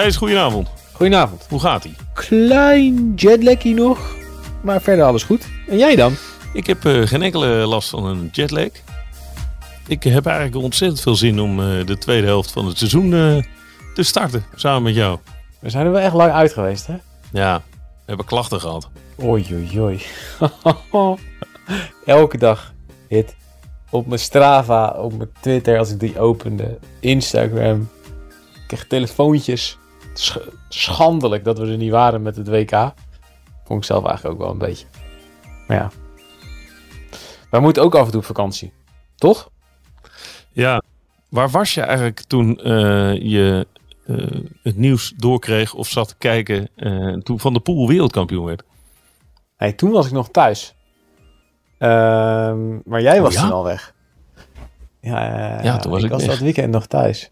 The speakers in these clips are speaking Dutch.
Thijs, goedenavond. Goedenavond. Hoe gaat ie? Klein jetlagje nog, maar verder alles goed. En jij dan? Ik heb eh, geen enkele last van een jetlag. Ik heb eigenlijk ontzettend veel zin om eh, de tweede helft van het seizoen eh, te starten, samen met jou. We zijn er wel echt lang uit geweest, hè? Ja, we hebben klachten gehad. Oei, oei, oei. Elke dag hit. Op mijn Strava, op mijn Twitter als ik die opende. Instagram. Ik kreeg telefoontjes. Sch- schandelijk dat we er niet waren met het WK. Vond ik zelf eigenlijk ook wel een beetje. Maar ja. Wij moeten ook af en toe op vakantie. Toch? Ja, waar was je eigenlijk toen eh, je eh, het nieuws doorkreeg of zat te kijken eh, toen Van de Poel wereldkampioen werd? Hey, toen was ik nog thuis. Ehm, maar jij Oh, was ja? toen al weg. Ja, Ja, toen was ik was weg. dat weekend nog thuis.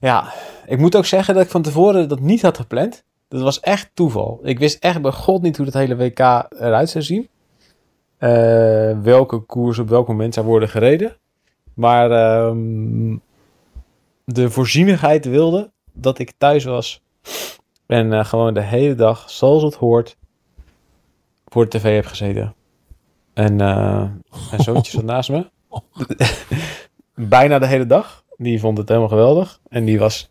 Ja, ik moet ook zeggen dat ik van tevoren dat niet had gepland. Dat was echt toeval. Ik wist echt bij god niet hoe het hele WK eruit zou zien. Eh, welke koers op welk moment zou worden gereden. Maar ehm, de voorzienigheid wilde dat ik thuis was. En eh, gewoon de hele dag, zoals het hoort, voor de tv heb gezeten. En uh, mijn zoontje zat naast me. Bijna de hele dag. Die vond het helemaal geweldig. En die was,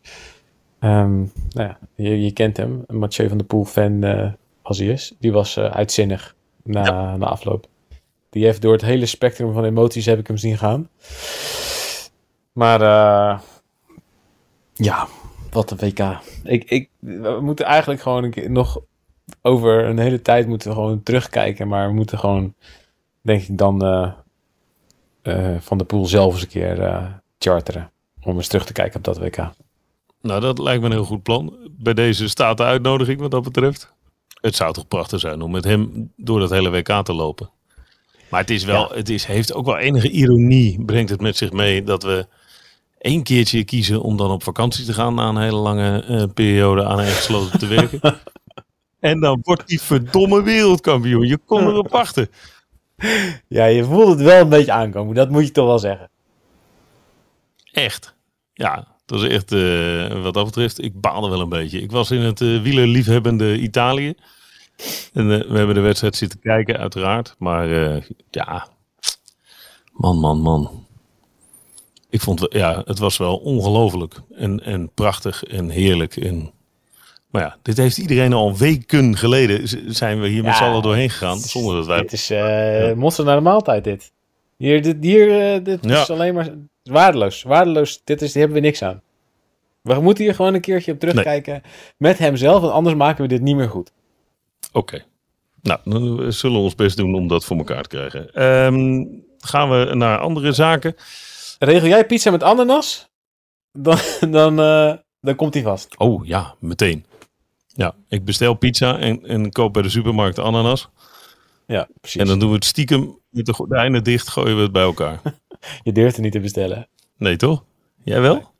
ehm, nou ja, je, je kent hem, een Mathieu van der Poel fan eh, als hij is. Die was eh, uitzinnig na, na afloop. Die heeft door het hele spectrum van emoties heb ik hem zien gaan. Maar eh, ja, wat een WK. Ik, ik, we moeten eigenlijk gewoon een keer nog over een hele tijd moeten we gewoon terugkijken. Maar we moeten gewoon, denk ik, dan Van de Poel zelf eens een keer charteren. Om eens terug te kijken op dat WK. Nou, dat lijkt me een heel goed plan. Bij deze staat de uitnodiging wat dat betreft. Het zou toch prachtig zijn om met hem door dat hele WK te lopen. Maar het is wel, het is, heeft ook wel enige ironie, brengt het met zich mee, dat we één keertje kiezen om dan op vakantie te gaan na een hele lange eh, periode aan een gesloten te werken. en dan wordt die verdomme wereldkampioen. Je kon erop wachten. Ja, je voelt het wel een beetje aankomen. Dat moet je toch wel zeggen. Echt. Ja, dat is echt, eh, wat dat betreft, ik baalde wel een beetje. Ik was in het uh, wielerliefhebbende Italië. En uh, we hebben de wedstrijd zitten kijken, uiteraard. Maar ja, man, man, man. Ik vond, ja, het was wel ongelooflijk. En, en prachtig en heerlijk. En, maar ja, dit heeft iedereen al weken geleden. Zijn we hier met z'n allen doorheen gegaan. Zonder dat wij... Dit is uh, ja. monster naar de maaltijd, dit. Hier, dit, hier uh, dit ja. is alleen maar waardeloos. Waardeloos, dit is, hier hebben we niks aan. We moeten hier gewoon een keertje op terugkijken nee. met hemzelf. Want anders maken we dit niet meer goed. Oké. Okay. Nou, dan zullen we ons best doen om dat voor elkaar te krijgen. Um, gaan we naar andere zaken. Regel jij pizza met ananas? Dan, dan, uh, dan komt hij vast. Oh ja, meteen. Ja, ik bestel pizza en, en koop bij de supermarkt ananas. Ja, precies. En dan doen we het stiekem met de gordijnen dicht, gooien we het bij elkaar. Je durft het niet te bestellen. Nee, toch? Jij wel?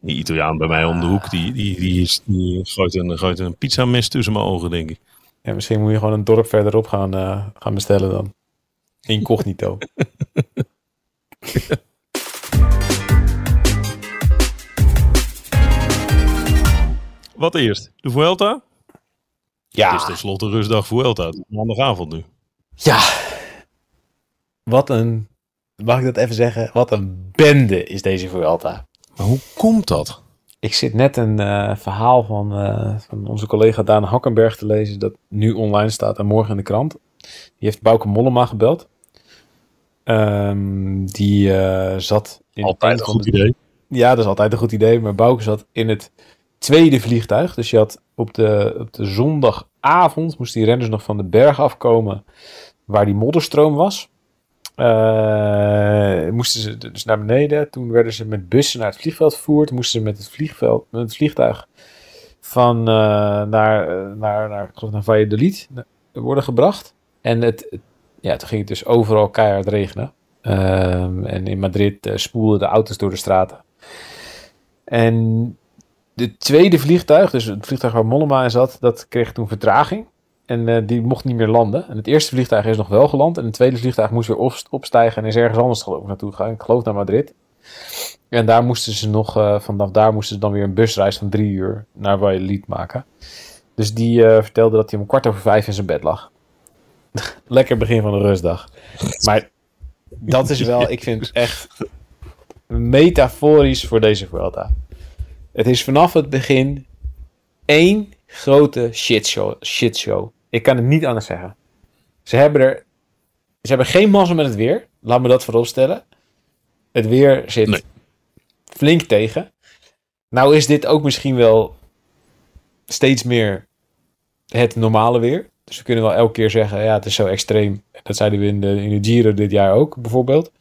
Die Italiaan bij mij om de hoek, die, die, die, is, die gooit, een, gooit een pizzames tussen mijn ogen, denk ik. Ja, misschien moet je gewoon een dorp verderop gaan, uh, gaan bestellen dan. Incognito. Wat eerst? De Vuelta? Ja. Het is tenslotte rustdag Vuelta. Maandagavond nu. Ja. Wat een, mag ik dat even zeggen? Wat een bende is deze Vuelta. Maar hoe komt dat? Ik zit net een uh, verhaal van, uh, van onze collega Daan Hakkenberg te lezen. Dat nu online staat en morgen in de krant. Die heeft Bouke Mollema gebeld. Um, die uh, zat in altijd een goed idee. Ja, dat is altijd een goed idee. Maar Bouke zat in het tweede vliegtuig. Dus je had op de, op de zondagavond moest die renners nog van de berg afkomen waar die modderstroom was. Eh, moesten ze dus naar beneden. Toen werden ze met bussen naar het vliegveld vervoerd. Moesten ze met het, vliegveld, met het vliegtuig van eh, naar, eh, naar, naar, ik naar Valladolid worden gebracht. En het, ja, toen ging het dus overal keihard regenen. Ehm, en in Madrid spoelden de auto's door de straten. En de tweede vliegtuig, dus het vliegtuig waar Mollema in zat, dat kreeg toen vertraging. En eh, die mocht niet meer landen. En het eerste vliegtuig is nog wel geland. En het tweede vliegtuig moest weer op- opstijgen en is ergens anders geloof ik naartoe gegaan. Ik geloof naar Madrid. En daar moesten ze nog, eh, vanaf daar moesten ze dan weer een busreis van drie uur naar Valladolid maken. Dus die eh, vertelde dat hij om kwart over vijf in zijn bed lag. Lekker begin van de rustdag. Maar dat is wel, ik vind het echt metaforisch voor deze Vuelta. Het is vanaf het begin één grote shitshow. shitshow. Ik kan het niet anders zeggen. Ze hebben er. Ze hebben geen mazzel met het weer. Laat me dat vooropstellen. Het weer zit Nee. flink tegen. Nou is dit ook misschien wel steeds meer het normale weer. Dus we kunnen wel elke keer zeggen, ja, het is zo extreem. Dat zeiden we in de, in de Giro dit jaar ook, bijvoorbeeld.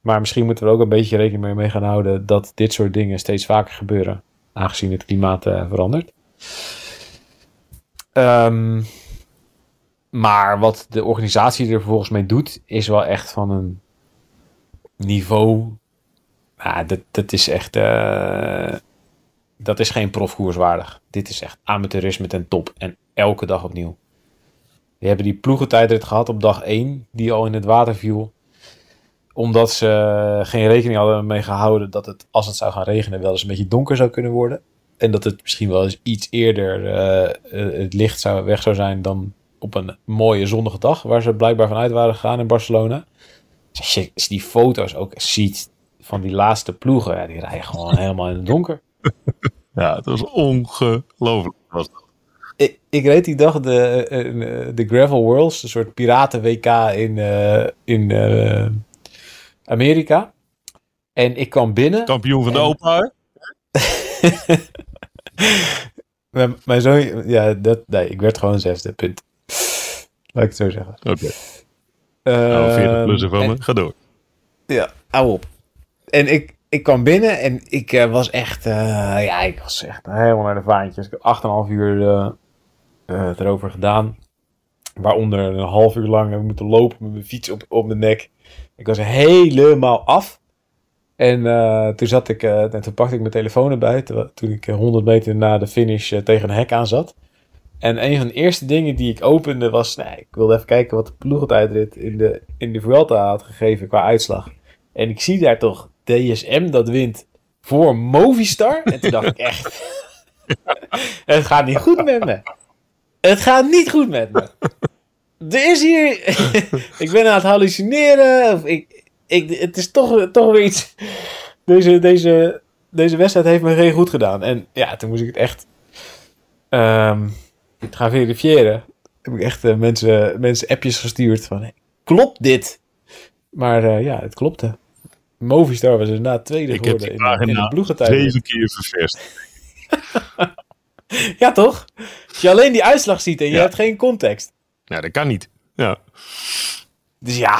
Maar misschien moeten we er ook een beetje rekening mee, mee gaan houden dat dit soort dingen steeds vaker gebeuren. Aangezien het klimaat eh, verandert. Ehm, maar wat de organisatie er volgens mij doet, is wel echt van een niveau. Dat, dat is echt. eh, dat is geen profkoers waardig. Dit is echt amateurisme ten top. En elke dag opnieuw. We hebben die ploegentijdrit gehad op dag 1, die al in het water viel. Omdat ze geen rekening hadden mee gehouden dat het, als het zou gaan regenen, wel eens een beetje donker zou kunnen worden. En dat het misschien wel eens iets eerder eh, het licht zou, weg zou zijn dan op een mooie zonnige dag, waar ze blijkbaar vanuit waren gegaan in Barcelona. Als je die foto's ook ziet van die laatste ploegen, ja, die rijden gewoon helemaal in het donker. Ja, het was ongelooflijk. Was dat. Ik, ik reed die dag de, eh, eh, de Gravel Worlds, een soort piraten-WK in, eh, in Amerika. En ik kwam binnen. Kampioen van de Open. Mijn, mijn zoon, ja, dat, nee, ik werd gewoon zesde, punt. Laat ik het zo zeggen. Oké. Nou, 40 plus van en- me. Ga door. Ja, hou op. En ik, ik kwam binnen en ik eh, was echt, eh, ja, ik was echt helemaal naar de vaantjes. Ik heb 8,5 uur eh, erover gedaan. Waaronder een half uur lang heb ik moeten lopen met mijn fiets op, op mijn nek. Ik was helemaal af. En toen zat ik, en toen pakte ik mijn telefoon erbij, toen ik eh, 100 meter na de finish tegen een hek aan zat. En een van de eerste dingen die ik opende was, ik wilde even kijken wat de ploegentijdrit in de, in de Vuelta had gegeven qua uitslag. En ik zie daar toch DSM dat wint voor Movistar. En toen dacht ik echt, het gaat niet goed met me. Het gaat niet goed met me. Er is hier, ik ben aan het hallucineren. Of ik, ik, het is toch, toch weer iets, deze, deze, deze wedstrijd heeft me geen goed gedaan. En ja, toen moest ik het echt ehm, gaan verifiëren. Heb ik echt eh, mensen, mensen appjes gestuurd van, hey, klopt dit? Maar eh, ja, het klopte. Movistar was inderdaad tweede Ik heb geworden die in, in de ploegentijd. Zeven keer ververst. Ja, toch? Als je alleen die uitslag ziet en je Ja. hebt geen context. Ja, dat kan niet. Ja. Dus ja,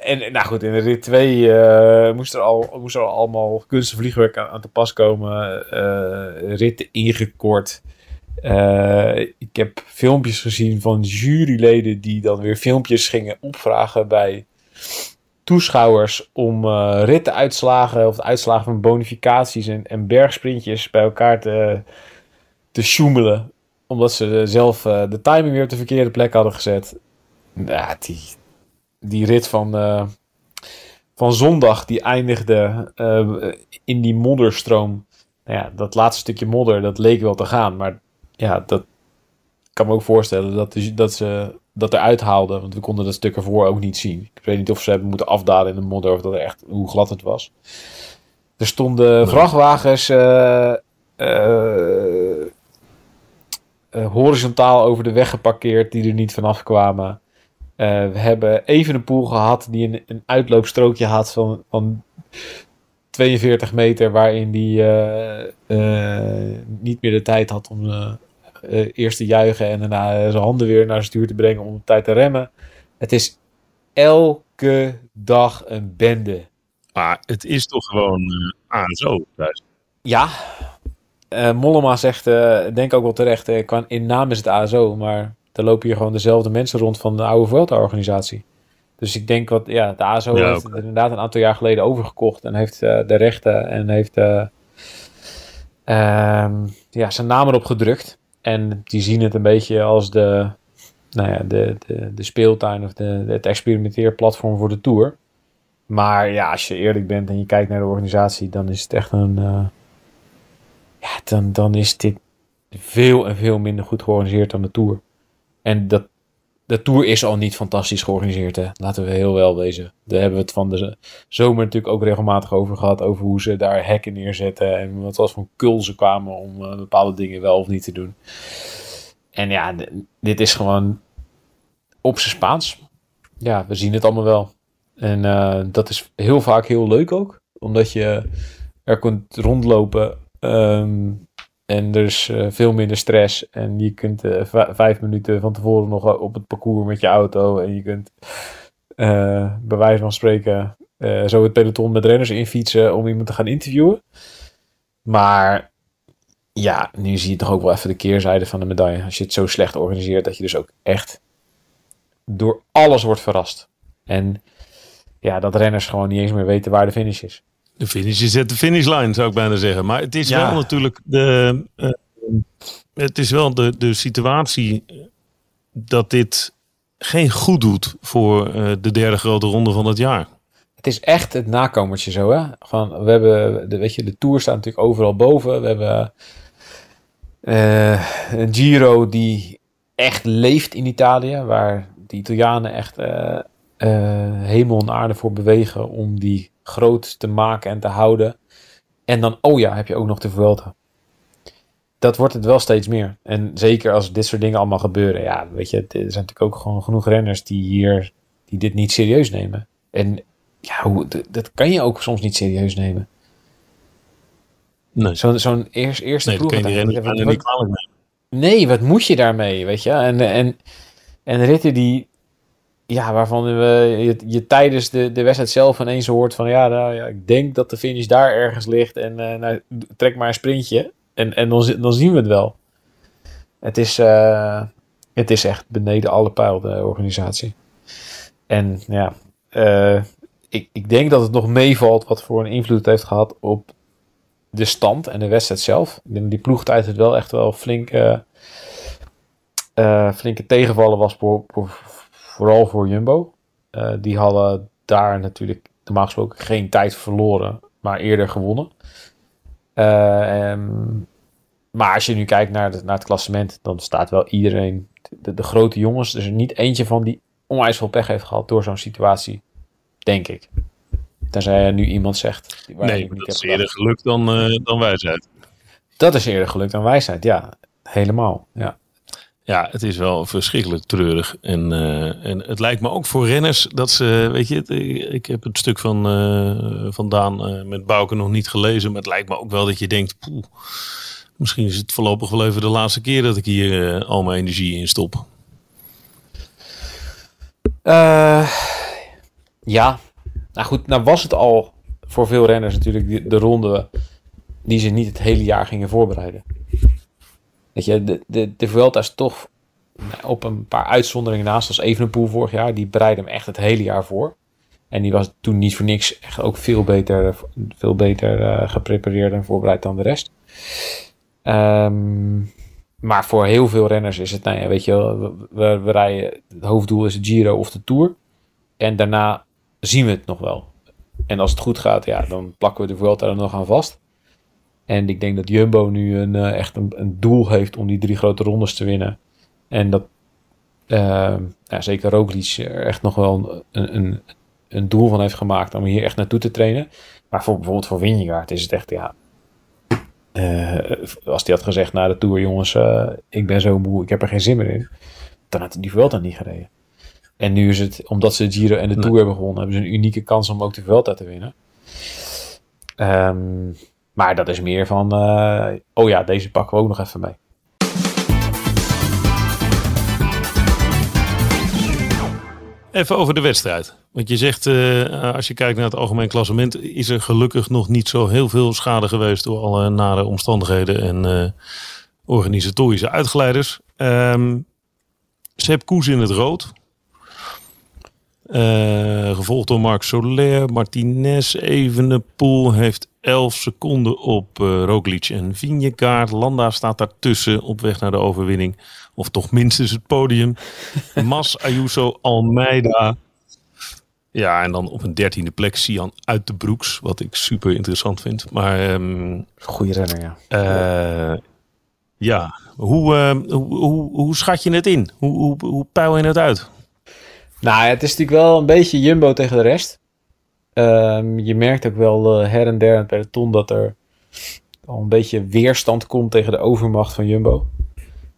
en nou goed, in de rit 2 eh, moest, er al, moest er al allemaal kunstig vliegwerk aan, aan te pas komen. eh ritten ingekort. Eh, ik heb filmpjes gezien van juryleden die dan weer filmpjes gingen opvragen bij toeschouwers om eh rittenuitslagen of uitslagen van bonificaties en, en bergsprintjes bij elkaar te, te sjoemelen. Omdat ze zelf eh, de timing weer op de verkeerde plek hadden gezet. Ja, die, die rit van, van zondag, die eindigde in die modderstroom. Nou ja, dat laatste stukje modder, dat leek wel te gaan. Maar ja, dat kan me ook voorstellen dat, de- dat ze dat eruit haalden. Want we konden dat stuk ervoor ook niet zien. Ik weet niet of ze hebben moeten afdalen in de modder of dat er echt, hoe glad het was. Er stonden vrachtwagens eh, eh, eh, horizontaal over de weg geparkeerd die er niet vanaf kwamen. We hebben even een pool gehad die een, een uitloopstrookje had van, van 42 meter, waarin die niet meer de tijd had om eh, eh, eerst te juichen en daarna zijn handen weer naar zijn stuur te brengen om op tijd te remmen. Het is elke dag een bende. Maar het is toch gewoon uh, ASO thuis. Ja, uh, Mollema zegt, uh, denk ook wel terecht, in naam is het ASO, maar er lopen hier gewoon dezelfde mensen rond van de oude Vuelta-organisatie. Dus ik denk wat, ja, de ASO Ja, heeft het inderdaad een aantal jaar geleden overgekocht en heeft eh, de rechten en heeft eh, ehm, ja, zijn naam erop gedrukt. En die zien het een beetje als de, nou ja, de, de, de speeltuin of de, het experimenteerplatform voor de Tour. Maar ja, als je eerlijk bent en je kijkt naar de organisatie, dan is het echt een. eh, ja, dan, dan is dit veel en veel minder goed georganiseerd dan de Tour. En dat, de Tour is al niet fantastisch georganiseerd, hè? laten we heel wel wezen. Daar hebben we het van de zomer natuurlijk ook regelmatig over gehad. Over hoe ze daar hekken neerzetten. En wat was voor kul ze kwamen om eh, bepaalde dingen wel of niet te doen. En ja, dit is gewoon op zijn Spaans. Ja, we zien het allemaal wel. En eh, dat is heel vaak heel leuk ook. Omdat je er kunt rondlopen. ehm, en er is eh, veel minder stress. En je kunt eh, vijf minuten van tevoren nog op het parcours met je auto. En je kunt eh bij wijze van spreken zo het peloton met renners infietsen om iemand te gaan interviewen. Maar ja, nu zie je toch ook wel even de keerzijde van de medaille. Als je het zo slecht organiseert dat je dus ook echt door alles wordt verrast. En ja, dat renners gewoon niet eens meer weten waar de finish is. De finish is at de finishlijn, zou ik bijna zeggen. Maar het is Ja. wel natuurlijk de, eh, het is wel de, de situatie dat dit geen goed doet voor eh, de derde grote ronde van het jaar. Het is echt het nakomertje zo, hè? Van, we hebben, de, weet je, de Tour staat natuurlijk overal boven. We hebben eh, een Giro die echt leeft in Italië, waar de Italianen echt eh, eh, hemel en aarde voor bewegen om die groot te maken en te houden. En dan, oh ja, heb je ook nog de Vuelta. Dat wordt het wel steeds meer. En zeker als dit soort dingen allemaal gebeuren. Ja, weet je, er zijn natuurlijk ook gewoon genoeg renners die hier, die dit niet serieus nemen. En ja, hoe, dat kan je ook soms niet serieus nemen. Nee, Zo'n zo'n eerst, eerste nee dat ploeg. kan je die renners wat- bijna niet kwalijk nemen. Nee, wat moet je daarmee, weet je? En, en, en ritten die, ja, waarvan we, je, je tijdens de, de wedstrijd zelf ineens hoort van, ja, nou, ja, ik denk dat de finish daar ergens ligt en eh, nou, trek maar een sprintje en, en dan, dan zien we het wel. Het is, eh, het is echt beneden alle pijl, de organisatie. En ja, eh, ik, ik denk dat het nog meevalt wat voor een invloed het heeft gehad op de stand en de wedstrijd zelf. Ik denk die ploegtijd het wel echt wel flink, eh, eh, flinke tegenvallen was, voor, voor- vooral voor Jumbo. Eh, die hadden daar natuurlijk normaal gesproken geen tijd verloren, maar eerder gewonnen. Eh, ehm, maar als je nu kijkt naar, de- naar het klassement, dan staat wel iedereen, de, de grote jongens, er is niet eentje van die onwijs veel pech heeft gehad door zo'n situatie, denk ik. Tenzij nu iemand zegt. waar Nee, dat is eerder geluk dan, eh, dan wijsheid. Dat is eerder geluk dan wijsheid, ja. Helemaal, ja. Ja, het is wel verschrikkelijk treurig. En, eh, en het lijkt me ook voor renners dat ze, weet je, ik heb het stuk van, eh van Daan eh, met Bouke nog niet gelezen, maar het lijkt me ook wel dat je denkt, poeh, misschien is het voorlopig wel even de laatste keer dat ik hier al mijn energie in stop. Ja, nou goed, nou was het al voor veel renners natuurlijk de, de ronde die ze niet het hele jaar gingen voorbereiden. Weet je, de, de, de Vuelta is toch nou, op een paar uitzonderingen naast, als Evenepoel vorig jaar, die bereidde hem echt het hele jaar voor. En die was toen niet voor niks echt ook veel beter, veel beter eh, geprepareerd en voorbereid dan de rest. Ehm, maar voor heel veel renners is het, nou ja, weet je we, we rijden, het hoofddoel is de Giro of de Tour. En daarna zien we het nog wel. En als het goed gaat, ja, dan plakken we de Vuelta er nog aan vast. En ik denk dat Jumbo nu een, eh, echt een, een doel heeft om die drie grote rondes te winnen. En dat ehm, ja, zeker Roglic er echt nog wel een, een, een doel van heeft gemaakt om hier echt naartoe te trainen. Maar voor, bijvoorbeeld voor Vingegaard is het echt, ja... eh, als hij had gezegd na de Tour, jongens, eh, ik ben zo moe, ik heb er geen zin meer in. Dan had hij die Vuelta niet gereden. En nu is het, omdat ze Giro en de Tour hebben gewonnen, hebben ze een unieke kans om ook de Vuelta te winnen. Ehm, maar dat is meer van, eh, oh ja, deze pakken we ook nog even mee. Even over de wedstrijd. Want je zegt, eh, als je kijkt naar het algemeen klassement, is er gelukkig nog niet zo heel veel schade geweest door alle nare omstandigheden en eh, organisatorische uitgeleiders. Ehm Sepp Koes in het rood. Eh, gevolgd door Marc Soler, Martinez, Evenepoel heeft 11 seconden op eh Roglic en Vingegaard. Landa staat daartussen op weg naar de overwinning. Of toch minstens het podium. Mas, Ayuso, Almeida. Ja, en dan op een dertiende plek Sian uit de Broeks. Wat ik super interessant vind. Maar ehm, Goeie renner, ja. eh, ja, hoe, ehm, hoe, hoe, hoe schat je het in? Hoe, hoe, hoe peil je het uit? Nou, het is natuurlijk wel een beetje Jumbo tegen de rest. Ehm, je merkt ook wel eh, her en der in het peloton dat er al een beetje weerstand komt tegen de overmacht van Jumbo.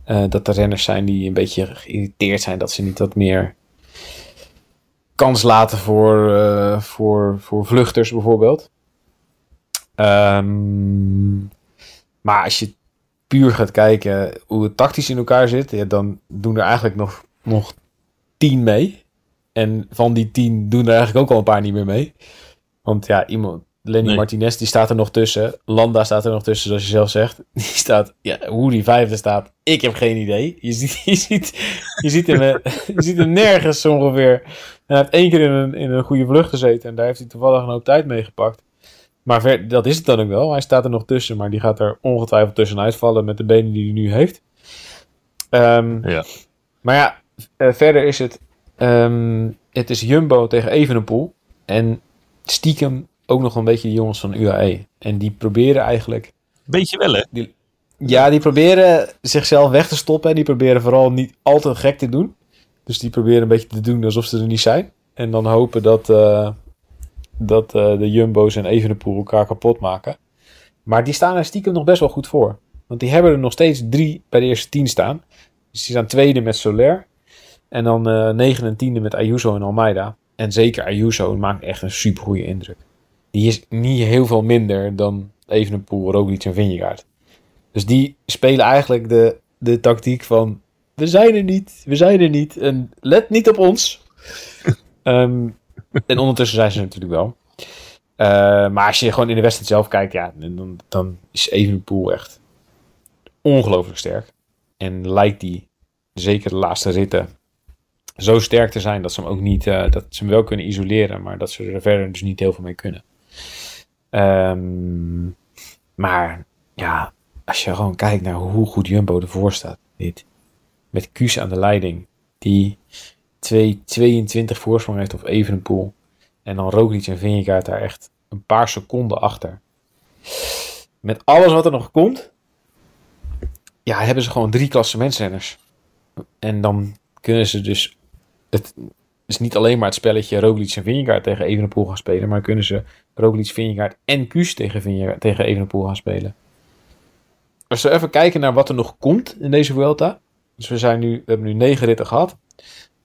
Eh, dat er renners zijn die een beetje geïrriteerd zijn dat ze niet wat meer kans laten voor, eh, voor, voor vluchters bijvoorbeeld. Ehm, maar als je puur gaat kijken hoe het tactisch in elkaar zit, ja, dan doen er eigenlijk nog, nog tien mee. En van die tien doen er eigenlijk ook al een paar niet meer mee. Want ja, iemand, Lenny Nee. Martinez, die staat er nog tussen. Landa staat er nog tussen, zoals je zelf zegt. Die staat, ja, hoe die vijfde staat, ik heb geen idee. Je ziet, je ziet, je ziet, hem, eh, je ziet hem nergens ongeveer. En hij heeft één keer in een, in een goede vlucht gezeten. En daar heeft hij toevallig een hoop tijd mee gepakt. Maar ver, dat is het dan ook wel. Hij staat er nog tussen, maar die gaat er ongetwijfeld tussenuit vallen met de benen die hij nu heeft. Ehm, Ja. Maar ja, eh, verder is het... ehm, het is Jumbo tegen Evenepoel. En stiekem ook nog een beetje de jongens van UAE. En die proberen eigenlijk... Beetje wel, hè? Ja, die proberen zichzelf weg te stoppen. En die proberen vooral niet al te gek te doen. Dus die proberen een beetje te doen alsof ze er niet zijn. En dan hopen dat, eh, dat eh, de Jumbo's en Evenepoel elkaar kapot maken. Maar die staan er stiekem nog best wel goed voor. Want die hebben er nog steeds drie bij de eerste tien staan. Dus die staan tweede met Soler. En dan eh negen en tiende met Ayuso en Almeida. En zeker Ayuso maakt echt een super goede indruk. Die is niet heel veel minder dan Evenepoel, Roglic en Vingegaard. Dus die spelen eigenlijk de, de tactiek van... We zijn er niet, we zijn er niet. En let niet op ons. Ehm, en ondertussen zijn ze natuurlijk wel. Eh, maar als je gewoon in de wedstrijd zelf kijkt... Ja, dan, dan is Evenepoel echt ongelooflijk sterk. En lijkt die, zeker de laatste ritten... zo sterk te zijn dat ze hem ook niet... eh, dat ze hem wel kunnen isoleren... maar dat ze er verder dus niet heel veel mee kunnen. Ehm, maar ja, als je gewoon kijkt naar hoe goed Jumbo ervoor staat. Dit. Met Kuus aan de leiding. Die 2-22 voorsprong heeft op Evenepoel. En dan Roglic en Vingegaard daar echt een paar seconden achter. Met alles wat er nog komt. Ja, hebben ze gewoon drie klassementsrenners. En dan kunnen ze dus... Het is niet alleen maar het spelletje Roglic en Vingegaard tegen Evenepoel gaan spelen. Maar kunnen ze Roglic, Vingegaard en Kuus tegen, Vingegaard, tegen Evenepoel gaan spelen. Als we even kijken naar wat er nog komt in deze Vuelta. Dus we, zijn nu, we hebben nu negen ritten gehad.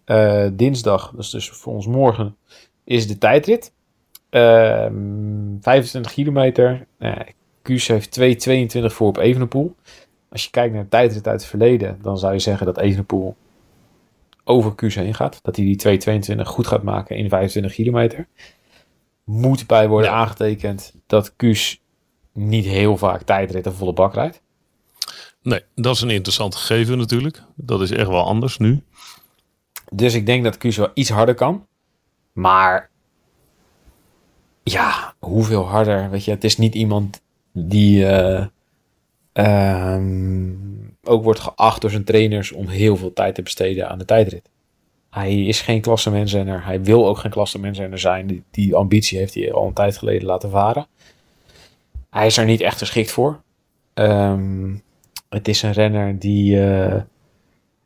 Eh, dinsdag, dus voor ons morgen, is de tijdrit. Ehm 25 kilometer. Uh, Kuus heeft 2,22 voor op Evenepoel. Als je kijkt naar de tijdrit uit het verleden, dan zou je zeggen dat Evenepoel over Kuus heen gaat. Dat hij die 2,22 goed gaat maken in 25 kilometer. Moet bij worden Ja. aangetekend dat Kuus niet heel vaak tijdritten volle bak rijdt. Nee, dat is een interessant gegeven natuurlijk. Dat is echt wel anders nu. Dus ik denk dat Kuus wel iets harder kan. Maar ja, hoeveel harder? Weet je, het is niet iemand die eh, ehm, ook wordt geacht door zijn trainers om heel veel tijd te besteden aan de tijdrit. Hij is geen klassementsrenner. Hij wil ook geen klassementsrenner zijn. Die, die ambitie heeft hij al een tijd geleden laten varen. Hij is er niet echt geschikt voor. Ehm, het is een renner die eh,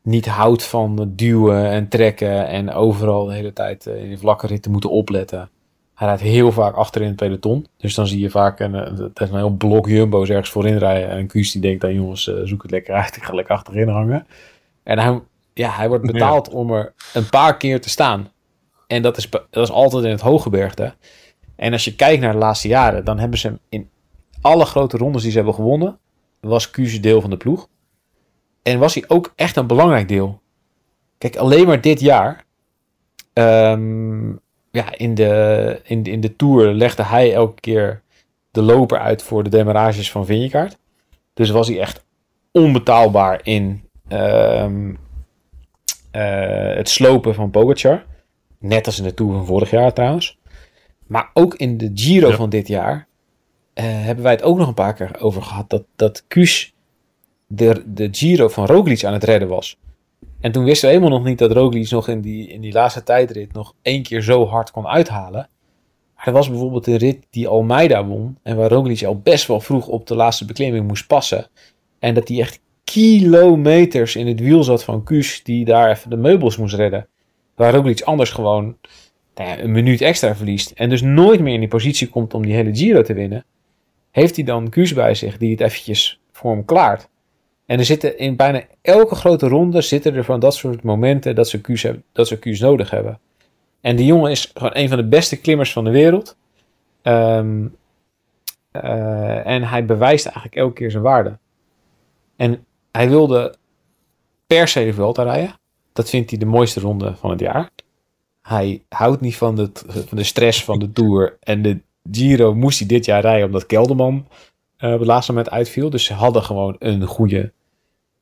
niet houdt van duwen en trekken en overal de hele tijd eh, in de vlakke ritten moeten opletten. Hij rijdt heel vaak achter in het peloton. Dus dan zie je vaak een, een, dat is een heel blok jumbo's ergens voorin rijden. En Kuus die denkt dan jongens, eh, zoek het lekker uit. Ik ga lekker achterin hangen. En hij, ja, hij wordt betaald om er een paar keer te staan. En dat is, dat is altijd in het hooggebergte. En als je kijkt naar de laatste jaren, dan hebben ze hem in alle grote rondes die ze hebben gewonnen, was Kuus deel van de ploeg. En was hij ook echt een belangrijk deel. Kijk, alleen maar dit jaar ehm, ja, in, de, in, in de Tour legde hij elke keer de loper uit voor de demarages van Vingegaard. Dus was hij echt onbetaalbaar in ehm, eh, het slopen van Pogacar. Net als in de Tour van vorig jaar trouwens. Maar ook in de Giro Ja. van dit jaar eh, hebben wij het ook nog een paar keer over gehad. Dat, dat Kuus de, de Giro van Roglic aan het redden was. En toen wisten we helemaal nog niet dat Roglic nog in die, in die laatste tijdrit nog één keer zo hard kon uithalen. Er was bijvoorbeeld de rit die Almeida won. En waar Roglic al best wel vroeg op de laatste beklimming moest passen. En dat hij echt kilometers in het wiel zat van Kuus. Die daar even de meubels moest redden. Waar Roglic anders gewoon nou een minuut extra verliest. En dus nooit meer in die positie komt om die hele Giro te winnen. Heeft hij dan Kuus bij zich die het eventjes voor hem klaart. En er zitten in bijna elke grote ronde zitten er van dat soort momenten dat ze Q's, hebben, dat ze Q's nodig hebben. En die jongen is gewoon een van de beste klimmers van de wereld. Ehm, eh, en hij bewijst eigenlijk elke keer zijn waarde. En hij wilde per se de Vuelta rijden. Dat vindt hij de mooiste ronde van het jaar. Hij houdt niet van de, van de stress van de Tour. En de Giro moest hij dit jaar rijden omdat Kelderman eh, op het laatste moment uitviel. Dus ze hadden gewoon een goede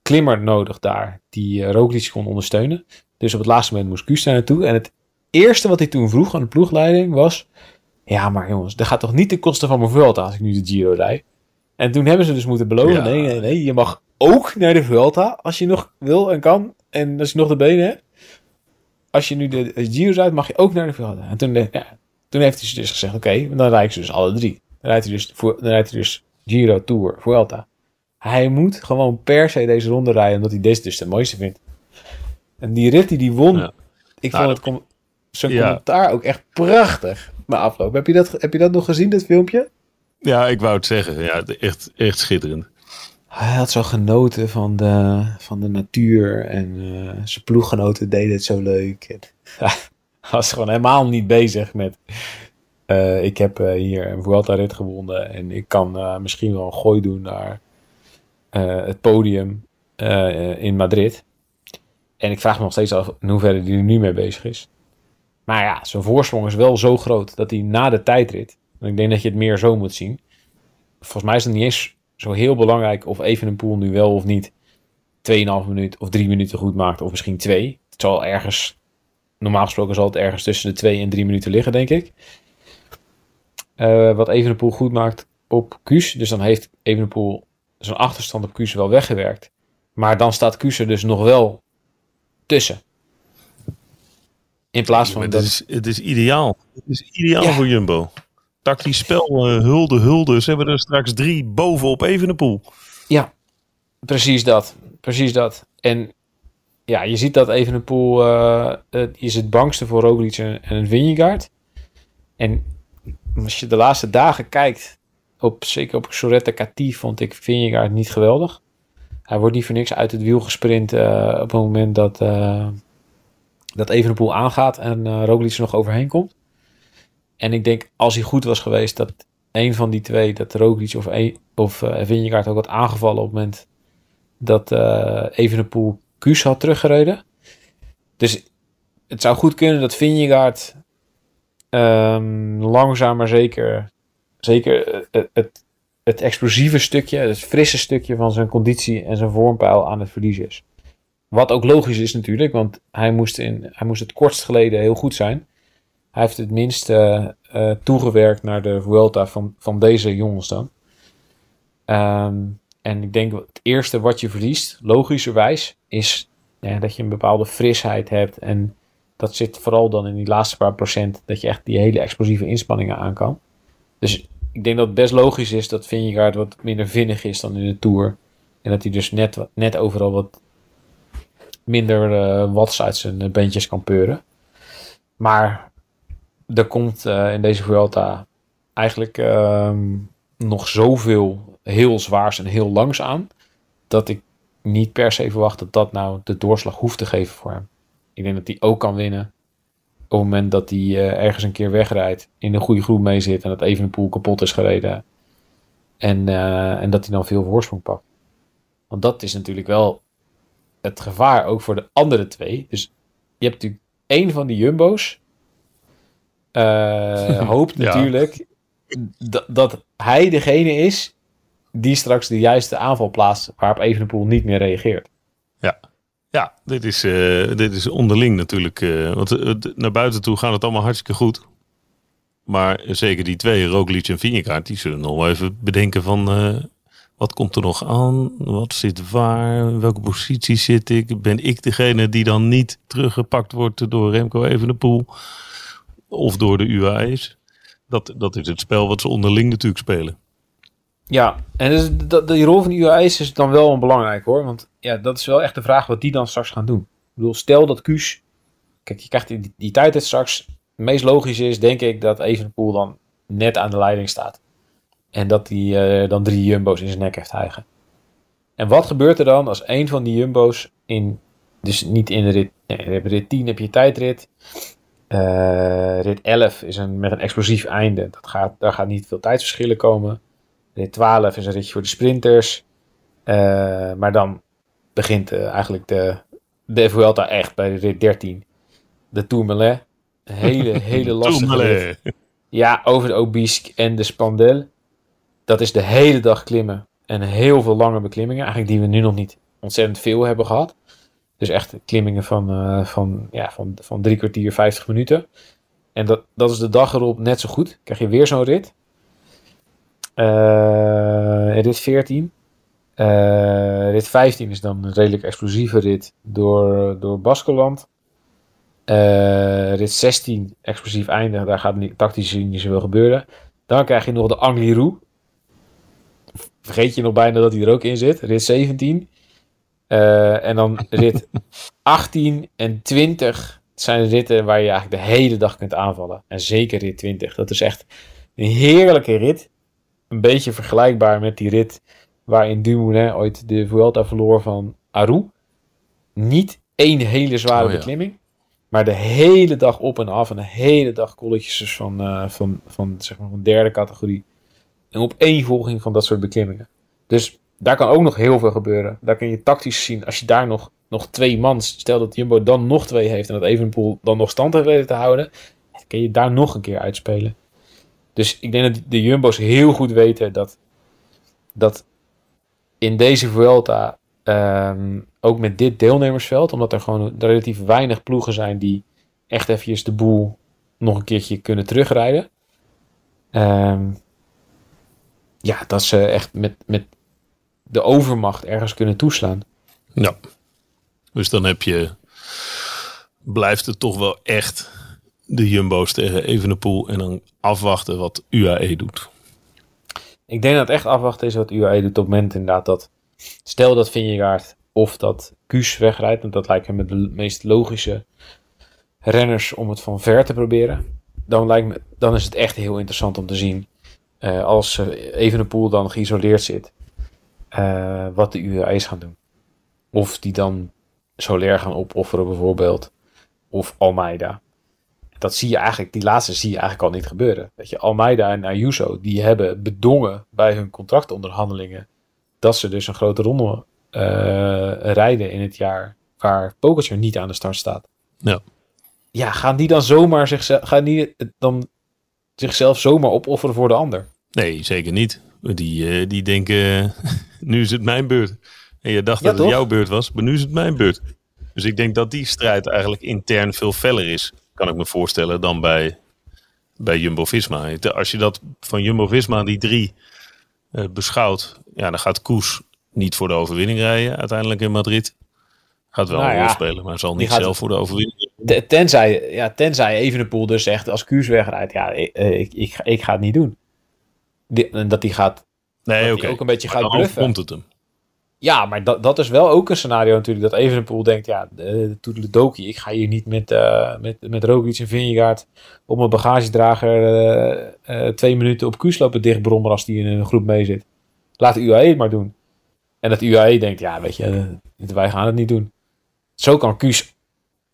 klimmer nodig daar die uh, Roglic kon ondersteunen. Dus op het laatste moment moest Kuus daar naartoe. En het eerste wat hij toen vroeg aan de ploegleiding was... Ja, maar jongens, dat gaat toch niet ten koste van mijn Vuelta als ik nu de Giro rijd? En toen hebben ze dus moeten beloven... Ja. Nee, nee, nee, je mag ook naar de Vuelta als je nog wil en kan. En als je nog de benen hebt. Als je nu de, Giro rijdt, mag je ook naar de Vuelta. En toen, ja, toen heeft hij dus gezegd... Oké, dan rijden ze dus alle drie. Dan rijdt hij dus, voor, dan rijdt hij dus Giro, Tour, Vuelta. Hij moet gewoon per se deze ronde rijden, omdat hij deze dus de mooiste vindt. En die rit die die won, Ja. ik Nou, vond het com- zijn ja. commentaar ook echt prachtig na afloop. Heb je, dat, heb je dat nog gezien, dat filmpje? Ja, ik wou het zeggen. Ja, echt, echt schitterend. Hij had zo genoten van de, van de natuur en eh, zijn ploeggenoten deden het zo leuk. En, ja, hij was gewoon helemaal niet bezig met... eh, ik heb eh, hier een Vuelta-rit gewonnen en ik kan misschien wel een gooi doen naar het podium eh, in Madrid. En ik vraag me nog steeds af in hoeverre hij er nu mee bezig is. Maar ja, zijn voorsprong is wel zo groot dat hij na de tijdrit... en ik denk dat je het meer zo moet zien... volgens mij is het niet eens zo heel belangrijk of Evenepoel nu wel of niet 2,5 minuut of 3 minuten goed maakt, of misschien 2. Het zal ergens, normaal gesproken zal het ergens tussen de 2 en 3 minuten liggen, denk ik. Eh, wat Evenepoel goed maakt op Kuus. Dus dan heeft Evenepoel zijn achterstand op Kuus wel weggewerkt. Maar dan staat Kuus er dus nog wel tussen. In plaats van het, dat... is, het is ideaal. Het is ideaal Ja. voor Jumbo. Tactisch spel, eh, hulde, hulde. Ze hebben er straks drie bovenop Evenepoel. Ja, precies dat. Precies dat. En ja, je ziet dat Evenepoel eh, is het bangste voor Roglic en, en Vingegaard. En als je de laatste dagen kijkt, op, zeker op Soretta Cati vond ik Vingegaard niet geweldig. Hij wordt niet voor niks uit het wiel gesprint eh, op het moment dat, eh dat Evenepoel aangaat en eh Roglic er nog overheen komt. En ik denk, als hij goed was geweest, dat een van die twee, dat Roglic of, een, of Vingegaard ook had aangevallen op het moment dat eh Evenepoel Kuus had teruggereden. Dus het zou goed kunnen dat Vingegaard ehm, langzaam maar zeker, zeker eh, het, het, het explosieve stukje, het frisse stukje van zijn conditie en zijn vormpeil aan het verliezen is. Wat ook logisch is natuurlijk, want hij moest, in, hij moest het kortst geleden heel goed zijn. Hij heeft het minst eh, eh, toegewerkt naar de Vuelta van, van deze jongens dan. Ehm, en ik denk het eerste wat je verliest, logischerwijs, is ja, dat je een bepaalde frisheid hebt. En dat zit vooral dan in die laatste paar procent, dat je echt die hele explosieve inspanningen aan kan. Dus ik denk dat het best logisch is dat Vingegaard wat minder vinnig is dan in de Tour. En dat hij dus net, net overal wat minder eh watts uit zijn beentjes kan peuren. Maar er komt eh, in deze Vuelta eigenlijk ehm, nog zoveel heel zwaars en heel langs aan. Dat ik niet per se verwacht dat dat nou de doorslag hoeft te geven voor hem. Ik denk dat hij ook kan winnen. Op het moment dat hij eh, ergens een keer wegrijdt. In een goede groep mee zit. En dat Evenepoel kapot is gereden. En, eh, en dat hij dan veel voorsprong pakt. Want dat is natuurlijk wel het gevaar ook voor de andere twee. Dus je hebt natuurlijk één van die jumbo's eh, hoopt Ja. natuurlijk dat, dat hij degene is die straks de juiste aanval plaatst waarop Evenepoel niet meer reageert. Ja, dit is, eh, dit is onderling natuurlijk. eh, want eh, naar buiten toe gaat het allemaal hartstikke goed. Maar zeker die twee, Roglic en Vingegaard, die zullen nog wel even bedenken van... wat komt er nog aan? Wat zit waar? Welke positie zit ik? Ben ik degene die dan niet teruggepakt wordt door Remco Evenepoel? Of door de UAE's? Dat, dat is het spel wat ze onderling natuurlijk spelen. Ja, en dus dat, die rol van de UAE's is dan wel belangrijk hoor. Want ja, dat is wel echt de vraag wat die dan straks gaan doen. Ik bedoel, stel dat Kuus... Kijk, je krijgt die, die tijd straks. Het meest logisch is, denk ik, dat Evenepoel dan net aan de leiding staat. En dat hij eh, dan drie jumbo's in zijn nek heeft hijgen. En wat gebeurt er dan als een van die jumbo's in... Dus niet in de rit... Nee, rit 10 heb je tijdrit. Eh, rit 11 is een, met een explosief einde. Dat gaat, daar gaat niet veel tijdsverschillen komen. Rit 12 is een ritje voor de sprinters. Eh, maar dan begint eh, eigenlijk de, de Vuelta echt bij de rit 13. De Tourmalet. Een hele, hele lastige rit. Ja, over de Obisque en de Spandel. Dat is de hele dag klimmen. En heel veel lange beklimmingen. Eigenlijk die we nu nog niet ontzettend veel hebben gehad. Dus echt klimmingen van, eh, van, ja, van, van drie kwartier, 50 minuten. En dat, dat is de dag erop net zo goed. Krijg je weer zo'n rit. Eh, rit 14. Eh, rit 15 is dan een redelijk explosieve rit door, door Baskeland. Eh, rit 16, explosief einde. Daar gaat niet, tactisch niet zoveel gebeuren. Dan krijg je nog de Angliru. Vergeet je nog bijna dat hij er ook in zit. Rit 17. Eh, en dan rit 18 en 20 zijn ritten waar je eigenlijk de hele dag kunt aanvallen. En zeker rit 20. Dat is echt een heerlijke rit. Een beetje vergelijkbaar met die rit waarin Dumoulin ooit de Vuelta verloor van Aru. Niet één hele zware Oh ja. beklimming. Maar de hele dag op en af. En de hele dag kolletjes van, eh, van, van, zeg maar, van derde categorie. En op één volging van dat soort beklimmingen. Dus daar kan ook nog heel veel gebeuren. Daar kun je tactisch zien. Als je daar nog, nog twee man. Stel dat Jumbo dan nog twee heeft. En dat Evenepoel dan nog stand heeft weten te houden. Kun je daar nog een keer uitspelen. Dus ik denk dat de Jumbo's heel goed weten dat, dat in deze Vuelta, ehm, ook met dit deelnemersveld, omdat er gewoon relatief weinig ploegen zijn die echt eventjes de boel nog een keertje kunnen terugrijden. Ehm, ja, dat ze echt met, met de overmacht ergens kunnen toeslaan. Ja. Dus dan heb je, blijft het toch wel echt de Jumbo's tegen Evenepoel en dan afwachten wat UAE doet. Ik denk dat het echt afwachten is wat UAE doet op het moment inderdaad dat... Stel dat Vingegaard of dat Kuus wegrijdt, want dat lijkt me de meest logische renners om het van ver te proberen. Dan, lijkt me, dan is het echt heel interessant om te zien eh, als uh, Evenepoel dan geïsoleerd zit, eh, wat de UAE's gaan doen. Of die dan Soler gaan opofferen bijvoorbeeld, of Almeida. Dat zie je eigenlijk, die laatste zie je eigenlijk al niet gebeuren. Dat je Almeida en Ayuso, die hebben bedongen bij hun contractonderhandelingen dat ze dus een grote ronde uh, rijden in het jaar waar Pogacar niet aan de start staat. Ja. Ja, gaan die dan zomaar zichzelf, gaan die dan zichzelf zomaar opofferen voor de ander? Nee, zeker niet. Die, uh, die denken, nu is het mijn beurt. En je dacht Ja, dat het jouw beurt was, maar nu is het mijn beurt. Dus ik denk dat die strijd eigenlijk intern veel feller is, kan ik me voorstellen, dan bij, bij Jumbo-Visma. Als je dat van Jumbo-Visma, die drie, uh, beschouwt, ja, dan gaat Koes niet voor de overwinning rijden uiteindelijk in Madrid. Gaat wel Nou een rol spelen, maar zal niet gaat- zelf voor de overwinning. Te- Tenzij, ja, tenzij Evenepoel dus zegt als Kuus wegrijdt, ja, ik, ik, ik, ga- ik ga het niet doen. Die- en dat hij gaat, Nee, dat ook een beetje gaat dan bluffen. komt het hem. Ja, maar dat, dat is wel ook een scenario natuurlijk. Dat Evenepoel denkt, ja, de Toedeledoki, ik ga hier niet met, eh met, met Roglic en Vingegaard op mijn bagagedrager eh, eh, twee minuten op Kuus lopen dichtbrommen als die in een groep mee zit. Laat de UAE het maar doen. En dat UAE denkt, ja, weet je, eh, wij gaan het niet doen. Zo kan Kuus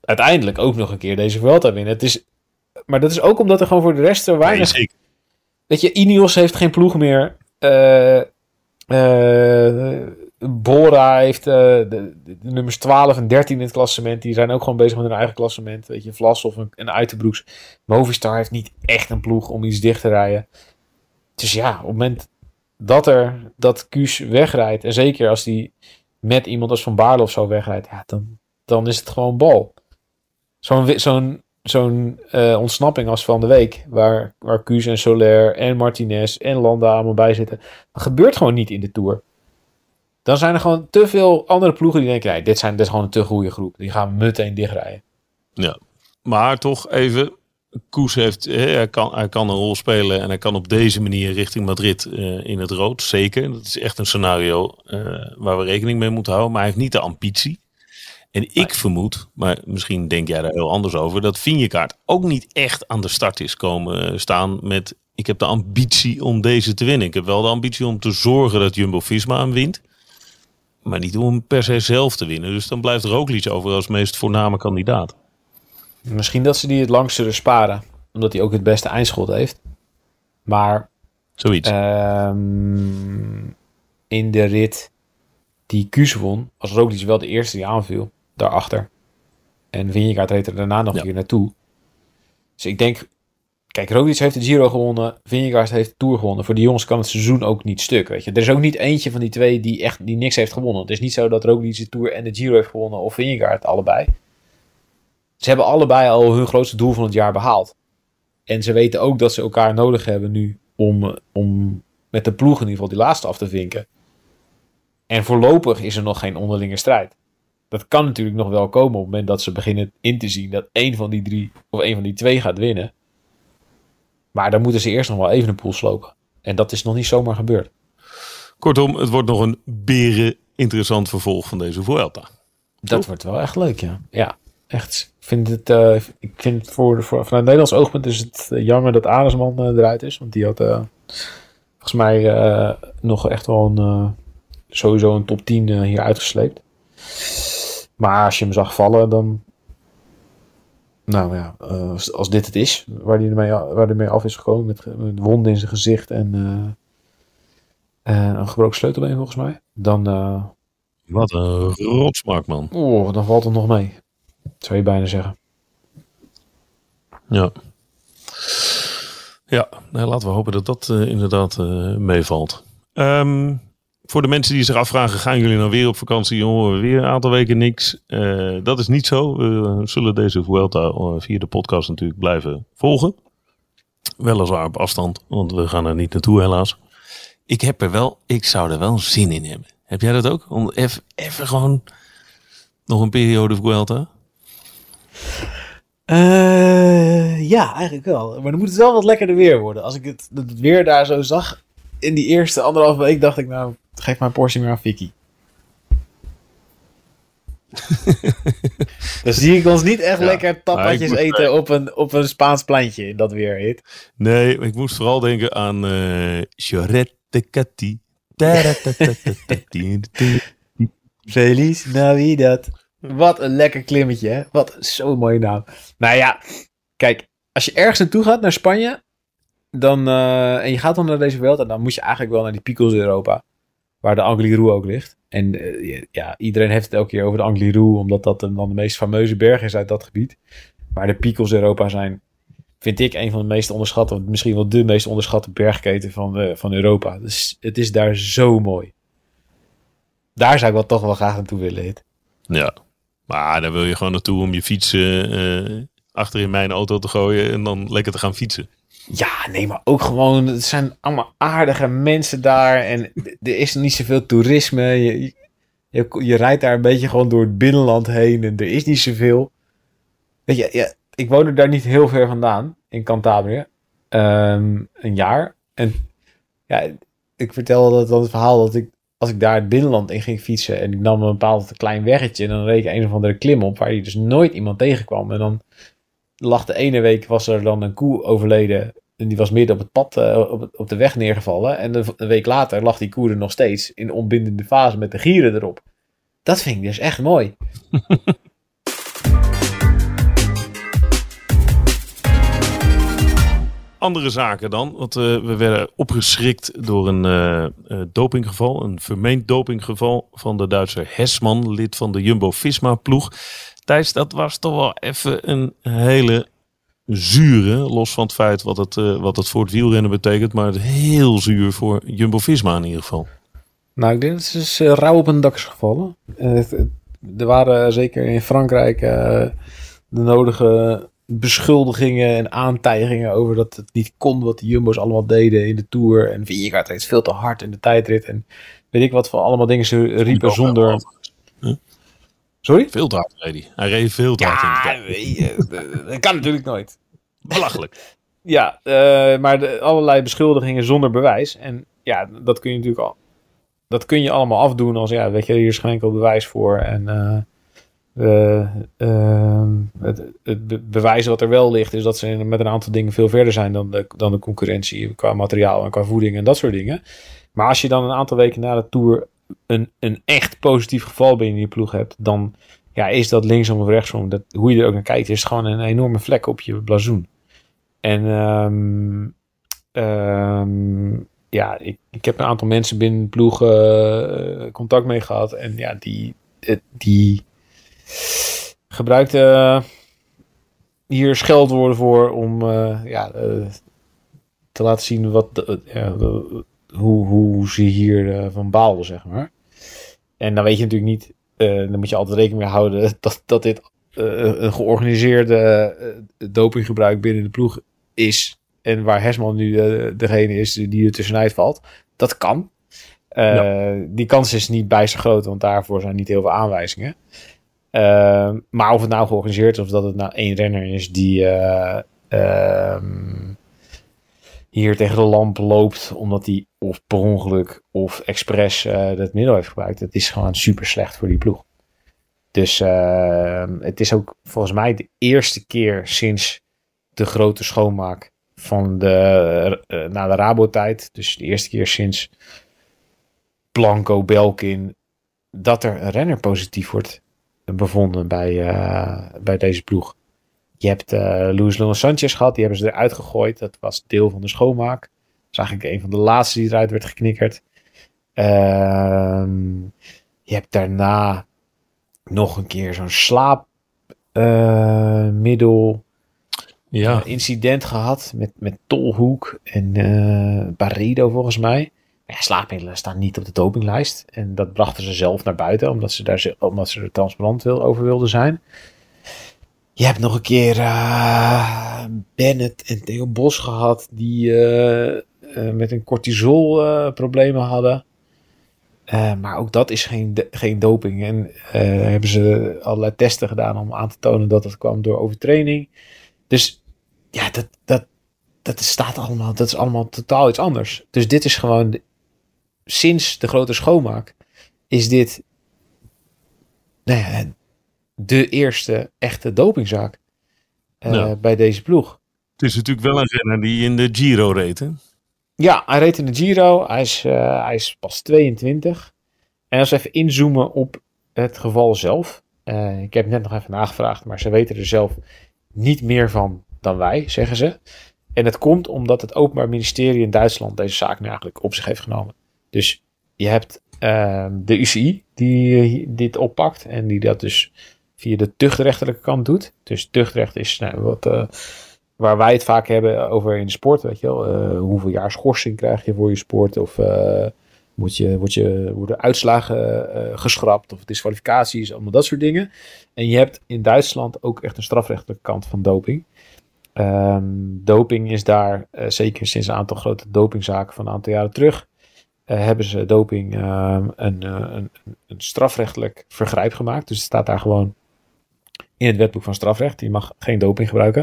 uiteindelijk ook nog een keer deze Vuelta winnen. Het is, maar dat is ook omdat er gewoon voor de rest zo Nee, weinig zeker. Weet je, Ineos heeft geen ploeg meer. Eh, eh, Bora heeft eh, de, de- nummers 12 en 13 in het klassement. Die zijn ook gewoon bezig met hun eigen klassement. Weet je, Vlasov en, en Uiterbroeks. Movistar heeft niet echt een ploeg om iets dicht te rijden. Dus ja, op het moment dat er dat wegrijdt. En zeker als die met iemand als Van Baarle of zo wegrijdt. Ja, dan, dan is het gewoon bal. Zo'n zo'n zo'n eh, ontsnapping als van de week. Waar, waar en Soler en Martinez en Landa allemaal bij zitten. Dat gebeurt gewoon niet in de Tour. Dan zijn er gewoon te veel andere ploegen die denken... Nee, dit, zijn, dit is gewoon een te goede groep. Die gaan meteen dichtrijden. Maar toch even, Koes heeft, hij, kan, hij kan een rol spelen en hij kan op deze manier richting Madrid eh, in het rood. Zeker, dat is echt een scenario eh, waar we rekening mee moeten houden. Maar hij heeft niet de ambitie. En ik vermoed, maar misschien denk jij daar heel anders over, dat Vinjekaart ook niet echt aan de start is komen eh, staan met ik heb de ambitie om deze te winnen. Ik heb wel de ambitie om te zorgen dat Jumbo-Visma hem wint. Maar niet om hem per se zelf te winnen. Dus dan blijft Roglic over als meest voorname kandidaat. Misschien dat ze die het langst zullen sparen. Omdat hij ook het beste eindschot heeft. Maar Zoiets. Ehm, in de rit die Kuus won, was Roglic wel de eerste die aanviel. Daarachter. En Vingegaard reed er daarna nog Ja. keer naartoe. Dus ik denk... Kijk, Roglic heeft de Giro gewonnen. Vingegaard heeft de Tour gewonnen. Voor die jongens kan het seizoen ook niet stuk, weet je. Er is ook niet eentje van die twee die echt die niks heeft gewonnen. Het is niet zo dat Roglic de Tour en de Giro heeft gewonnen. Of Vingegaard allebei. Ze hebben allebei al hun grootste doel van het jaar behaald. En ze weten ook dat ze elkaar nodig hebben nu om, om met de ploeg in ieder geval die laatste af te vinken. En voorlopig is er nog geen onderlinge strijd. Dat kan natuurlijk nog wel komen op het moment dat ze beginnen in te zien dat één van die drie of één van die twee gaat winnen. Maar dan moeten ze eerst nog wel even een pool slopen. En dat is nog niet zomaar gebeurd. Kortom, het wordt nog een beren interessant vervolg van deze Vuelta. Dat wordt wel echt leuk, ja. Ja, echt. Ik vind het, eh, ik vind het voor, voor, vanuit Nederlands oogpunt is het eh, jammer dat Aresman eh, eruit is. Want die had volgens mij nog echt wel een, sowieso een top 10 eh, hier uitgesleept. Maar als je hem zag vallen, dan... Nou ja, eh, als, dit het is, waar hij ermee, waar hij mee af is gekomen met, met wonden in zijn gezicht en eh, een gebroken sleutelbeen volgens mij. Dan, eh, Wat een rotsmark, man. oh, dan valt het nog mee. Zou je bijna zeggen. Ja. Ja, nou, laten we hopen dat dat inderdaad meevalt. Ehm, voor de mensen die zich afvragen, gaan jullie nou weer op vakantie? Jongen, weer een aantal weken niks. Eh, dat is niet zo. We zullen deze Vuelta eh, via de podcast natuurlijk blijven volgen. Weliswaar op afstand, want we gaan er niet naartoe helaas. Ik heb er wel, ik zou er wel zin in hebben. Heb jij dat ook? Om even even gewoon nog een periode Vuelta? Eh, ja, eigenlijk wel. Maar dan moet het wel wat lekkerder weer worden. Als ik het, het weer daar zo zag in die eerste anderhalve week, dacht ik nou, geef mijn portie meer aan Vicky. dan zie ik ons niet echt Ja. lekker tapatjes eten op een, op een Spaans plantje in dat weer heet. Nee, ik moest vooral denken aan eh Chorette Cathy. Feliz Navidad. Wat een lekker klimmetje, hè? Wat zo'n mooie naam. Nou ja, kijk, als je ergens naartoe gaat, naar Spanje, dan, eh, en je gaat dan naar deze wereld, dan moet je eigenlijk wel naar die Picos Europa, waar de Angliru ook ligt. En eh, ja, iedereen heeft het elke keer over de Angliru, omdat dat dan de meest fameuze berg is uit dat gebied. Maar de Picos Europa zijn, vind ik, een van de meest onderschatte, misschien wel de meest onderschatte bergketen van, eh, van Europa. Dus het is daar zo mooi. Daar zou ik wel toch wel graag naartoe willen. Ja, maar daar wil je gewoon naartoe om je fiets eh, achter in mijn auto te gooien en dan lekker te gaan fietsen. Ja, nee, maar ook gewoon, het zijn allemaal aardige mensen daar en er is niet zoveel toerisme. Je, je, rijdt daar een beetje gewoon door het binnenland heen en er is niet zoveel. Weet je, ja, ik woonde daar niet heel ver vandaan, in Cantabria, Ehm, een jaar. En ja, ik vertelde dan het verhaal dat ik, als ik daar het binnenland in ging fietsen en ik nam een bepaald klein weggetje en dan reed ik een of andere klim op waar je dus nooit iemand tegenkwam. En dan lag de ene week was er dan een koe overleden. En die was midden op het pad, eh, op, op de weg neergevallen. En een, week later lag die koe er nog steeds in de ontbindende fase met de gieren erop. Dat vind ik dus echt mooi. andere zaken dan. Want eh, we werden opgeschrikt door een eh, dopinggeval. Een vermeend dopinggeval van de Duitse Hesman, lid van de Jumbo-Visma-ploeg. Thijs, dat was toch wel even een hele zure. Los van het feit wat het, eh, wat het voor het wielrennen betekent. Maar het heel zuur voor Jumbo-Visma in ieder geval. Nou, ik denk dat het is eh, rauw op een dak is gevallen. Er waren zeker in Frankrijk eh, de nodige beschuldigingen en aantijgingen over dat het niet kon wat de Jumbo's allemaal deden in de Tour. En Vingegaard reed veel te hard in de tijdrit. En weet ik wat voor allemaal dingen ze riepen zonder... Sorry? Veel reed hij. Hij reed veel te hard in de Ja, je, dat kan natuurlijk nooit. Belachelijk. Ja, eh, maar de, allerlei beschuldigingen zonder bewijs. En ja, dat kun je natuurlijk al. Dat kun je allemaal afdoen als ja, weet je, hier is geen enkel bewijs voor. En eh, eh, ehm, het, het be- bewijs wat er wel ligt, is dat ze met een aantal dingen veel verder zijn dan de, dan de concurrentie qua materiaal en qua voeding en dat soort dingen. Maar als je dan een aantal weken na de tour een, een echt positief geval binnen die ploeg hebt, dan ja, is dat linksom of rechtsom, dat, hoe je er ook naar kijkt, is gewoon een enorme vlek op je blazoen. En ehm, ehm, ja, ik, ik heb een aantal mensen binnen de ploeg eh, contact mee gehad. En ja, die, eh, die gebruikten hier scheldwoorden voor om eh, ja, eh, te laten zien wat, eh, hoe, hoe ze hier eh, van baalden, zeg maar. En dan weet je natuurlijk niet, eh, dan moet je altijd rekening mee houden dat, dat dit eh, een georganiseerde dopinggebruik binnen de ploeg is. En waar Hesman nu degene is die er tussenuit valt. Dat kan. Die kans is niet bijster groot, want daarvoor zijn niet heel veel aanwijzingen. Maar of het nou georganiseerd is of dat het nou één renner is die ehm, hier tegen de lamp loopt omdat hij of per ongeluk of expres eh het middel heeft gebruikt. Het is gewoon super slecht voor die ploeg. Dus eh, het is ook volgens mij de eerste keer sinds de grote schoonmaak van de, eh, na de Rabo-tijd. Dus de eerste keer sinds Blanco Belkin dat er een renner positief wordt bevonden bij, bij deze ploeg. Je hebt eh Luis Leon Sanchez gehad, die hebben ze eruit gegooid. Dat was deel van de schoonmaak. Dat is eigenlijk een van de laatste die eruit werd geknikkerd. Ehm, je hebt daarna nog een keer zo'n slaapmiddel Ja, incident gehad met, met Tolhoek en eh Barredo volgens mij. Ja, slaapmiddelen staan niet op de dopinglijst. En dat brachten ze zelf naar buiten, omdat ze, daar, omdat ze er transparant wil, over wilden zijn. Je hebt nog een keer eh, Bennett en Theo Bos gehad, die eh, eh, met een cortisol problemen hadden. Maar ook dat is geen, geen doping. En hebben ze allerlei testen gedaan om aan te tonen dat het kwam door overtraining. Dus ja, dat, dat, dat staat allemaal, dat is allemaal totaal iets anders. Dus dit is gewoon, sinds de grote schoonmaak, is dit nou ja, de eerste echte dopingzaak Ja. bij deze ploeg. het is natuurlijk wel een renner die in de Giro reed. Hè? Ja, hij reed in de Giro. Hij is, eh, hij is pas 22. En als we even inzoomen op het geval zelf. Eh, ik heb net nog even nagevraagd, maar ze weten er zelf niet meer van dan wij, zeggen ze. En het komt omdat het Openbaar Ministerie in Duitsland deze zaak nu eigenlijk op zich heeft genomen. Dus je hebt ehm, de UCI die dit oppakt en die dat dus via de tuchtrechterlijke kant doet. Dus tuchtrecht is nou, wat, eh, waar wij het vaak hebben over in de sport. Weet je wel, Eh, hoeveel jaar schorsing krijg je voor je sport? Of eh, moet je, word je, worden uitslagen geschrapt of disqualificaties, allemaal dat soort dingen. En je hebt in Duitsland ook echt een strafrechtelijke kant van doping. Ehm, doping is daar, zeker sinds een aantal grote dopingzaken van een aantal jaren terug, hebben ze doping ehm, een, een, een strafrechtelijk vergrijp gemaakt. Dus het staat daar gewoon in het wetboek van strafrecht. Je mag geen doping gebruiken.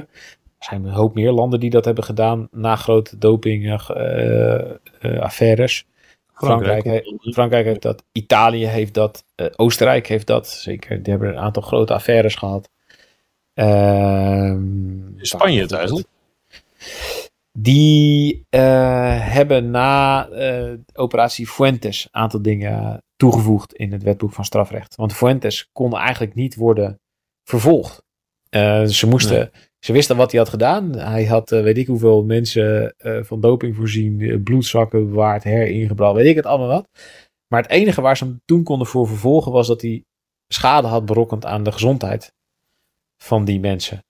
Er zijn een hoop meer landen die dat hebben gedaan na grote dopingaffaires. Frankrijk, he- Frankrijk heeft dat, Italië heeft dat, eh, Oostenrijk heeft dat. Zeker, die hebben een aantal grote affaires gehad. Ehm, Spanje thuis. Die eh, hebben na eh, operatie Fuentes een aantal dingen toegevoegd in het wetboek van strafrecht. Want Fuentes kon eigenlijk niet worden vervolgd. Eh, ze moesten Ze wisten wat hij had gedaan. Hij had, eh, weet ik hoeveel mensen eh, van doping voorzien, bloedzakken bewaard, heringebracht, weet ik het allemaal wat. Maar het enige waar ze hem toen konden voor vervolgen was dat hij schade had berokkend aan de gezondheid van die mensen.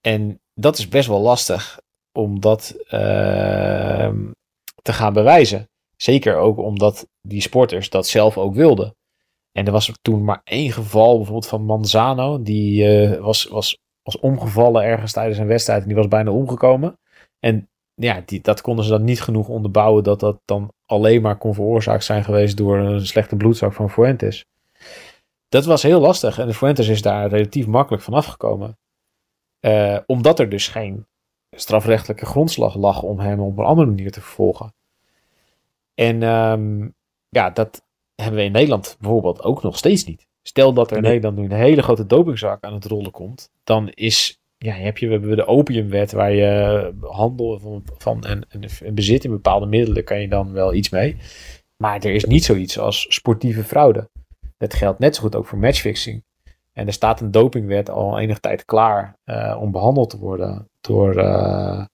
En dat is best wel lastig om dat ehm, te gaan bewijzen. Zeker ook omdat die sporters dat zelf ook wilden. En er was toen maar één geval, bijvoorbeeld van Manzano. Die eh, was, was, was omgevallen ergens tijdens een wedstrijd en die was bijna omgekomen. En ja, die, dat konden ze dan niet genoeg onderbouwen dat dat dan alleen maar kon veroorzaakt zijn geweest door een slechte bloedzak van Fuentes. Dat was heel lastig en de Fuentes is daar relatief makkelijk van afgekomen. Eh, omdat er dus geen strafrechtelijke grondslag lag om hem op een andere manier te vervolgen. En ehm, ja, dat hebben we in Nederland bijvoorbeeld ook nog steeds niet. Stel dat er in Nee. Nederland nu een hele grote dopingzaak aan het rollen komt, dan is, ja, heb je, we hebben de opiumwet waar je handel van, van en, en, en bezit in bepaalde middelen kan je dan wel iets mee. Maar er is niet zoiets als sportieve fraude. Dat geldt net zo goed ook voor matchfixing. En er staat een dopingwet al enige tijd klaar eh, om behandeld te worden door, eh,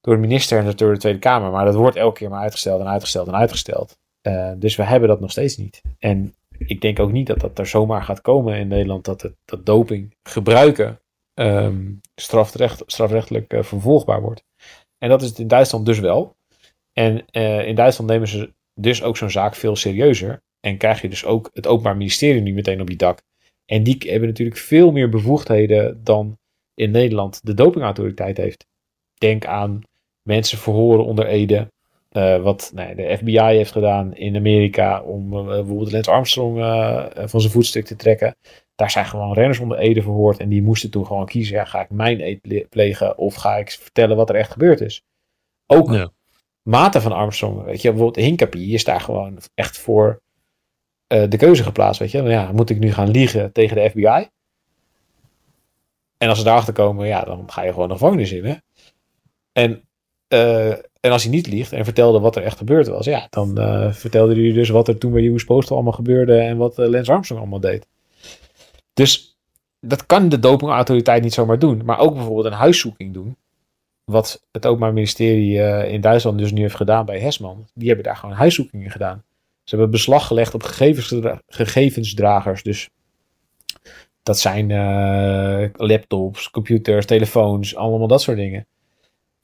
door de minister en door de Tweede Kamer. Maar dat wordt elke keer maar uitgesteld en uitgesteld en uitgesteld. Eh, dus we hebben dat nog steeds niet. En ik denk ook niet dat dat er zomaar gaat komen in Nederland dat, het, dat doping gebruiken ehm, strafrecht, strafrechtelijk eh, vervolgbaar wordt. En dat is het in Duitsland dus wel. En eh, in Duitsland nemen ze dus ook zo'n zaak veel serieuzer. En krijg je dus ook het Openbaar Ministerie nu meteen op je dak. En die hebben natuurlijk veel meer bevoegdheden dan in Nederland de dopingautoriteit heeft. Denk aan mensen verhoren onder Ede. Eh, wat de FBI heeft gedaan in Amerika om eh, bijvoorbeeld Lance Armstrong eh, van zijn voetstuk te trekken. Daar zijn gewoon renners onder Ede verhoord. En die moesten toen gewoon kiezen. Ja, ga ik mijn eed ple- plegen of ga ik vertellen wat er echt gebeurd is? Ook Ja. maten van Armstrong. Weet je, bijvoorbeeld Hinkapie is daar gewoon echt voor de keuze geplaatst. Weet je, Nou ja, moet ik nu gaan liegen tegen de FBI? En als ze daarachter komen, ja, dan ga je gewoon de gevangenis in. Hè? En, en als hij niet liegt en vertelde wat er echt gebeurd was, ja, dan eh, vertelde hij dus wat er toen bij US Postal allemaal gebeurde en wat eh, Lance Armstrong allemaal deed. Dus dat kan de dopingautoriteit niet zomaar doen. Maar ook bijvoorbeeld een huiszoeking doen. Wat het Openbaar Ministerie eh, in Duitsland dus nu heeft gedaan bij Hesman. Die hebben daar gewoon huiszoekingen gedaan. Ze hebben beslag gelegd op gegevensdra- gegevensdragers. Dus dat zijn laptops, computers, telefoons, allemaal dat soort dingen.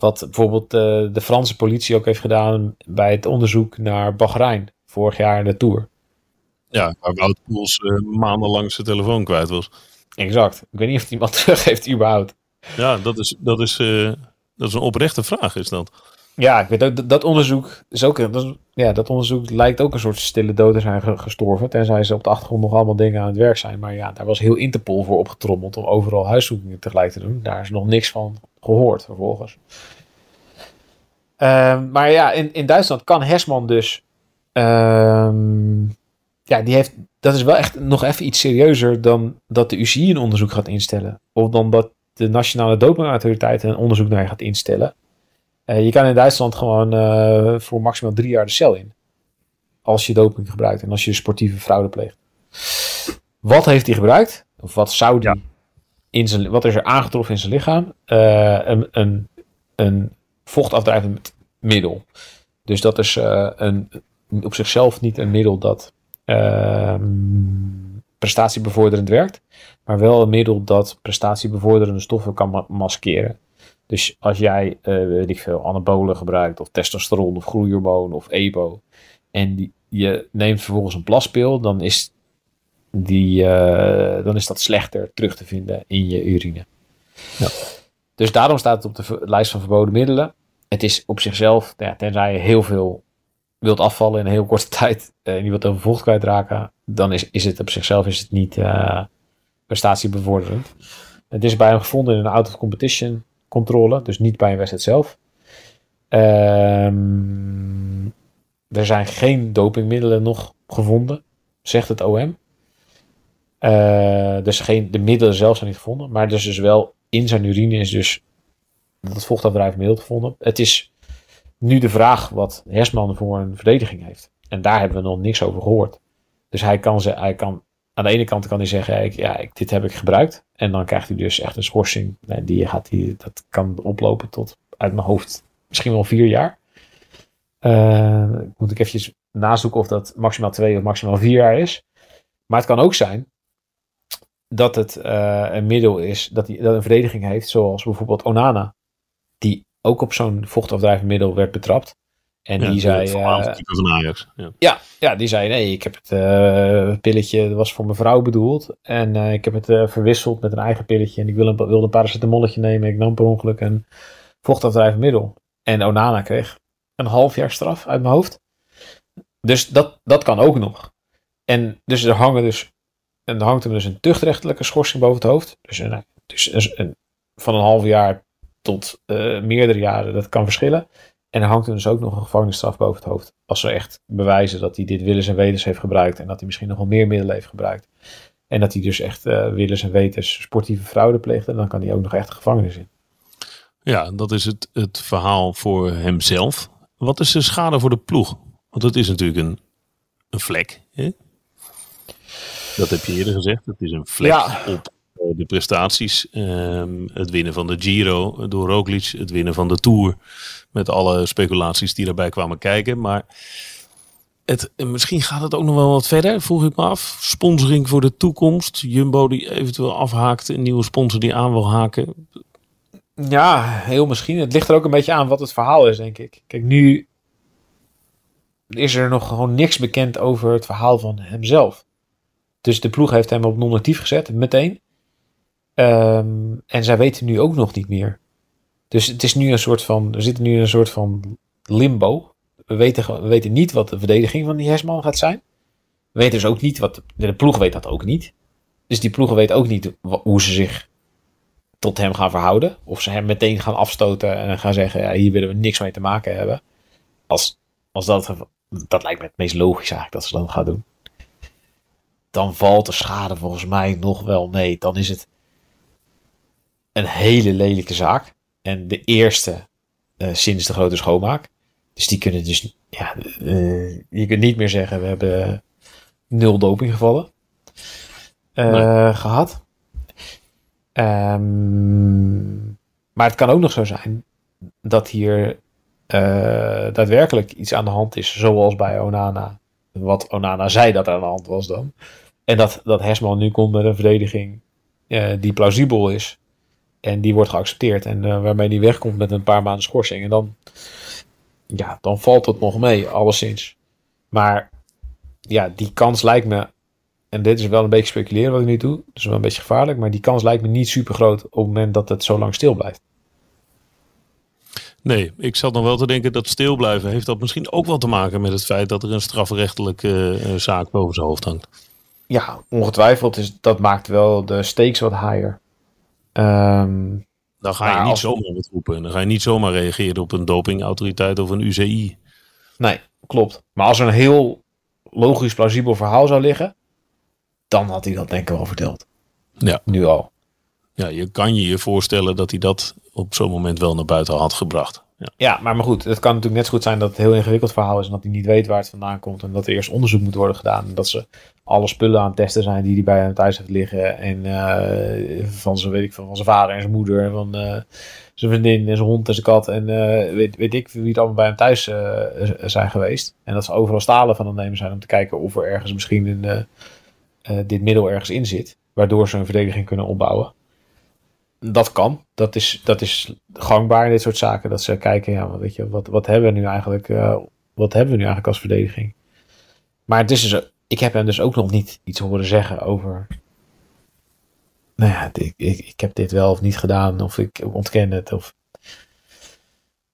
Wat bijvoorbeeld eh, de Franse politie ook heeft gedaan bij het onderzoek naar Bahrein vorig jaar in de Tour. Ja, waar Wout Poels eh, maandenlang zijn telefoon kwijt was. Exact. Ik weet niet of iemand teruggeeft überhaupt. Ja, dat is, dat is, eh, dat is een oprechte vraag, is dat. Ja, ik weet ook, dat, dat onderzoek is ook, dat, ja, dat onderzoek lijkt ook een soort stille dood te zijn ge- gestorven. Tenzij ze op de achtergrond nog allemaal dingen aan het werk zijn. Maar ja, daar was heel Interpol voor opgetrommeld om overal huiszoekingen tegelijk te doen. Daar is nog niks van gehoord vervolgens. Ehm, maar ja, in, in Duitsland kan Hersman dus. ehm, ja, die heeft. Dat is wel echt nog even iets serieuzer dan dat de UCI een onderzoek gaat instellen. Of dan dat de Nationale Dopingautoriteit een onderzoek naar je gaat instellen. Eh, je kan in Duitsland gewoon eh, voor maximaal drie jaar de cel in. Als je doping gebruikt en als je sportieve fraude pleegt. Wat heeft hij gebruikt? Of wat zou die in zijn, wat is er aangetroffen in zijn lichaam? Eh, een, een, een vochtafdrijvend middel. Dus dat is eh, een, op zichzelf niet een middel dat ehm, prestatiebevorderend werkt. Maar wel een middel dat prestatiebevorderende stoffen kan ma- maskeren. Dus als jij, eh, weet ik veel, anabolen gebruikt, of testosteron, of groeihormoon, of EPO, en die, je neemt vervolgens een plaspil, dan is, die, eh, dan is dat slechter terug te vinden in je urine. Dus daarom staat het op de lijst van verboden middelen. Het is op zichzelf, nou ja, tenzij je heel veel wilt afvallen in een heel korte tijd, eh, en je wilt over vocht kwijtraken, dan is, is het op zichzelf is het niet eh, prestatiebevorderend. Het is bij hem gevonden in een out-of-competition controle, dus niet bij een wedstrijd zelf. Ehm, er zijn geen dopingmiddelen nog gevonden, zegt het OM. Eh, dus geen, de middelen zelf zijn niet gevonden, maar dus, dus wel in zijn urine is dus dat vochtafdrijvend middel gevonden. Het is nu de vraag wat Hersman voor een verdediging heeft. En daar hebben we nog niks over gehoord. Dus hij kan, ze, hij kan aan de ene kant kan hij zeggen, ik, ja dit heb ik gebruikt. En dan krijgt hij dus echt een schorsing. Die gaat hij, dat kan oplopen tot uit mijn hoofd misschien wel vier jaar. Uh, moet ik eventjes nazoeken of dat maximaal twee of maximaal vier jaar is. Maar het kan ook zijn dat het uh, een middel is, dat hij dat een verdediging heeft, zoals bijvoorbeeld Onana, die ook op zo'n vochtafdrijvend middel werd betrapt. En Ja, die zei. eh, Ajax. Ja. ja, ja, die zei: nee, ik heb het eh, pilletje, dat was voor mijn vrouw bedoeld. En eh, ik heb het eh, verwisseld met een eigen pilletje. En ik wilde, wilde een paracetamolletje nemen. Ik nam per ongeluk een vochtafdrijvend middel. En Onana kreeg een half jaar straf uit mijn hoofd. Dus dat, dat kan ook nog. En dus er hangen dus. En er hangt hem dus een tuchtrechtelijke schorsing boven het hoofd. Dus, een, dus een, van een half jaar tot eh, meerdere jaren, dat kan verschillen. En er hangt hem dus ook nog een gevangenisstraf boven het hoofd. Als ze echt bewijzen dat hij dit willens en wetens heeft gebruikt. En dat hij misschien nog wel meer middelen heeft gebruikt. En dat hij dus echt eh willens en wetens sportieve fraude pleegde. Dan kan hij ook nog echt gevangenis in. Ja, dat is het, het verhaal voor hemzelf. Wat is de schade voor de ploeg? Want het is natuurlijk een, een vlek. Hè? Dat heb je eerder gezegd. Het is een vlek Ja. op eh, de prestaties. Ehm, het winnen van de Giro door Roglic. Het winnen van de Tour. Met alle speculaties die daarbij kwamen kijken. Maar het, misschien gaat het ook nog wel wat verder, vroeg ik me af. Sponsoring voor de toekomst. Jumbo die eventueel afhaakt. Een nieuwe sponsor die aan wil haken. Ja, heel misschien. Het ligt er ook een beetje aan wat het verhaal is, denk ik. Kijk, nu is er nog gewoon niks bekend over het verhaal van hemzelf. Dus de ploeg heeft hem op non-actief gezet, meteen. Ehm, en zij weten nu ook nog niet meer. Dus het is nu een soort van, we zitten nu in een soort van limbo. We weten, we weten niet wat de verdediging van die Hersman gaat zijn. We weten dus ook niet wat, de ploeg weet dat ook niet. Dus die ploegen weten ook niet hoe ze zich tot hem gaan verhouden. Of ze hem meteen gaan afstoten en gaan zeggen: ja, hier willen we niks mee te maken hebben. Als, als dat, dat lijkt me het meest logisch eigenlijk dat ze dat gaan doen. Dan valt de schade volgens mij nog wel mee. Dan is het een hele lelijke zaak. En de eerste eh, sinds de grote schoonmaak. Dus die kunnen dus, ja, eh, je kunt niet meer zeggen: we hebben nul dopinggevallen eh, gehad. Ehm, maar het kan ook nog zo zijn dat hier eh, daadwerkelijk iets aan de hand is, zoals bij Onana. Wat Onana zei dat er aan de hand was dan. En dat, dat Hesman nu komt met een verdediging eh, die plausibel is. En die wordt geaccepteerd. En eh, waarmee die wegkomt met een paar maanden schorsing. En dan, ja, dan valt het nog mee, alleszins. Maar ja, die kans lijkt me en dit is wel een beetje speculeren wat ik nu doe. Dus wel een beetje gevaarlijk. Maar die kans lijkt me niet super groot op het moment dat het zo lang stil blijft. Nee, ik zat nog wel te denken dat stil blijven heeft dat misschien ook wel te maken met het feit dat er een strafrechtelijke eh, zaak boven zijn hoofd hangt. Ja, ongetwijfeld. is dat maakt wel de stakes wat higher. Ehm, Dan ga je Maar niet als- zomaar wat roepen. Dan ga je niet zomaar reageren op een dopingautoriteit of een UCI. nee, klopt. Maar als er een heel logisch, plausibel verhaal zou liggen. Dan had hij dat denk ik wel verteld. Ja. Nu al. Ja, je kan je je voorstellen dat hij dat op zo'n moment wel naar buiten had gebracht. Ja. Maar, maar goed. Het kan natuurlijk net zo goed zijn dat het een heel ingewikkeld verhaal is. En dat hij niet weet waar het vandaan komt. En dat er eerst onderzoek moet worden gedaan. En dat ze alle spullen aan het testen zijn die hij bij hem thuis heeft liggen. En eh, van zijn, weet ik veel, van zijn vader en zijn moeder. En van eh, zijn vriendin en zijn hond en zijn kat. En eh, weet, weet ik wie het allemaal bij hem thuis zijn geweest. En dat ze overal stalen van hem nemen zijn om te kijken of er ergens misschien een, dit middel ergens in zit. Waardoor ze een verdediging kunnen opbouwen. Dat kan. Dat is, dat is gangbaar in dit soort zaken. Dat ze kijken, ja, weet je, wat, wat hebben we nu eigenlijk, eh, wat hebben we nu eigenlijk als verdediging? Maar het is dus, ik heb hem dus ook nog niet iets horen zeggen over. Nou ja, ik, ik, ik heb dit wel of niet gedaan, of ik ontken het. Of...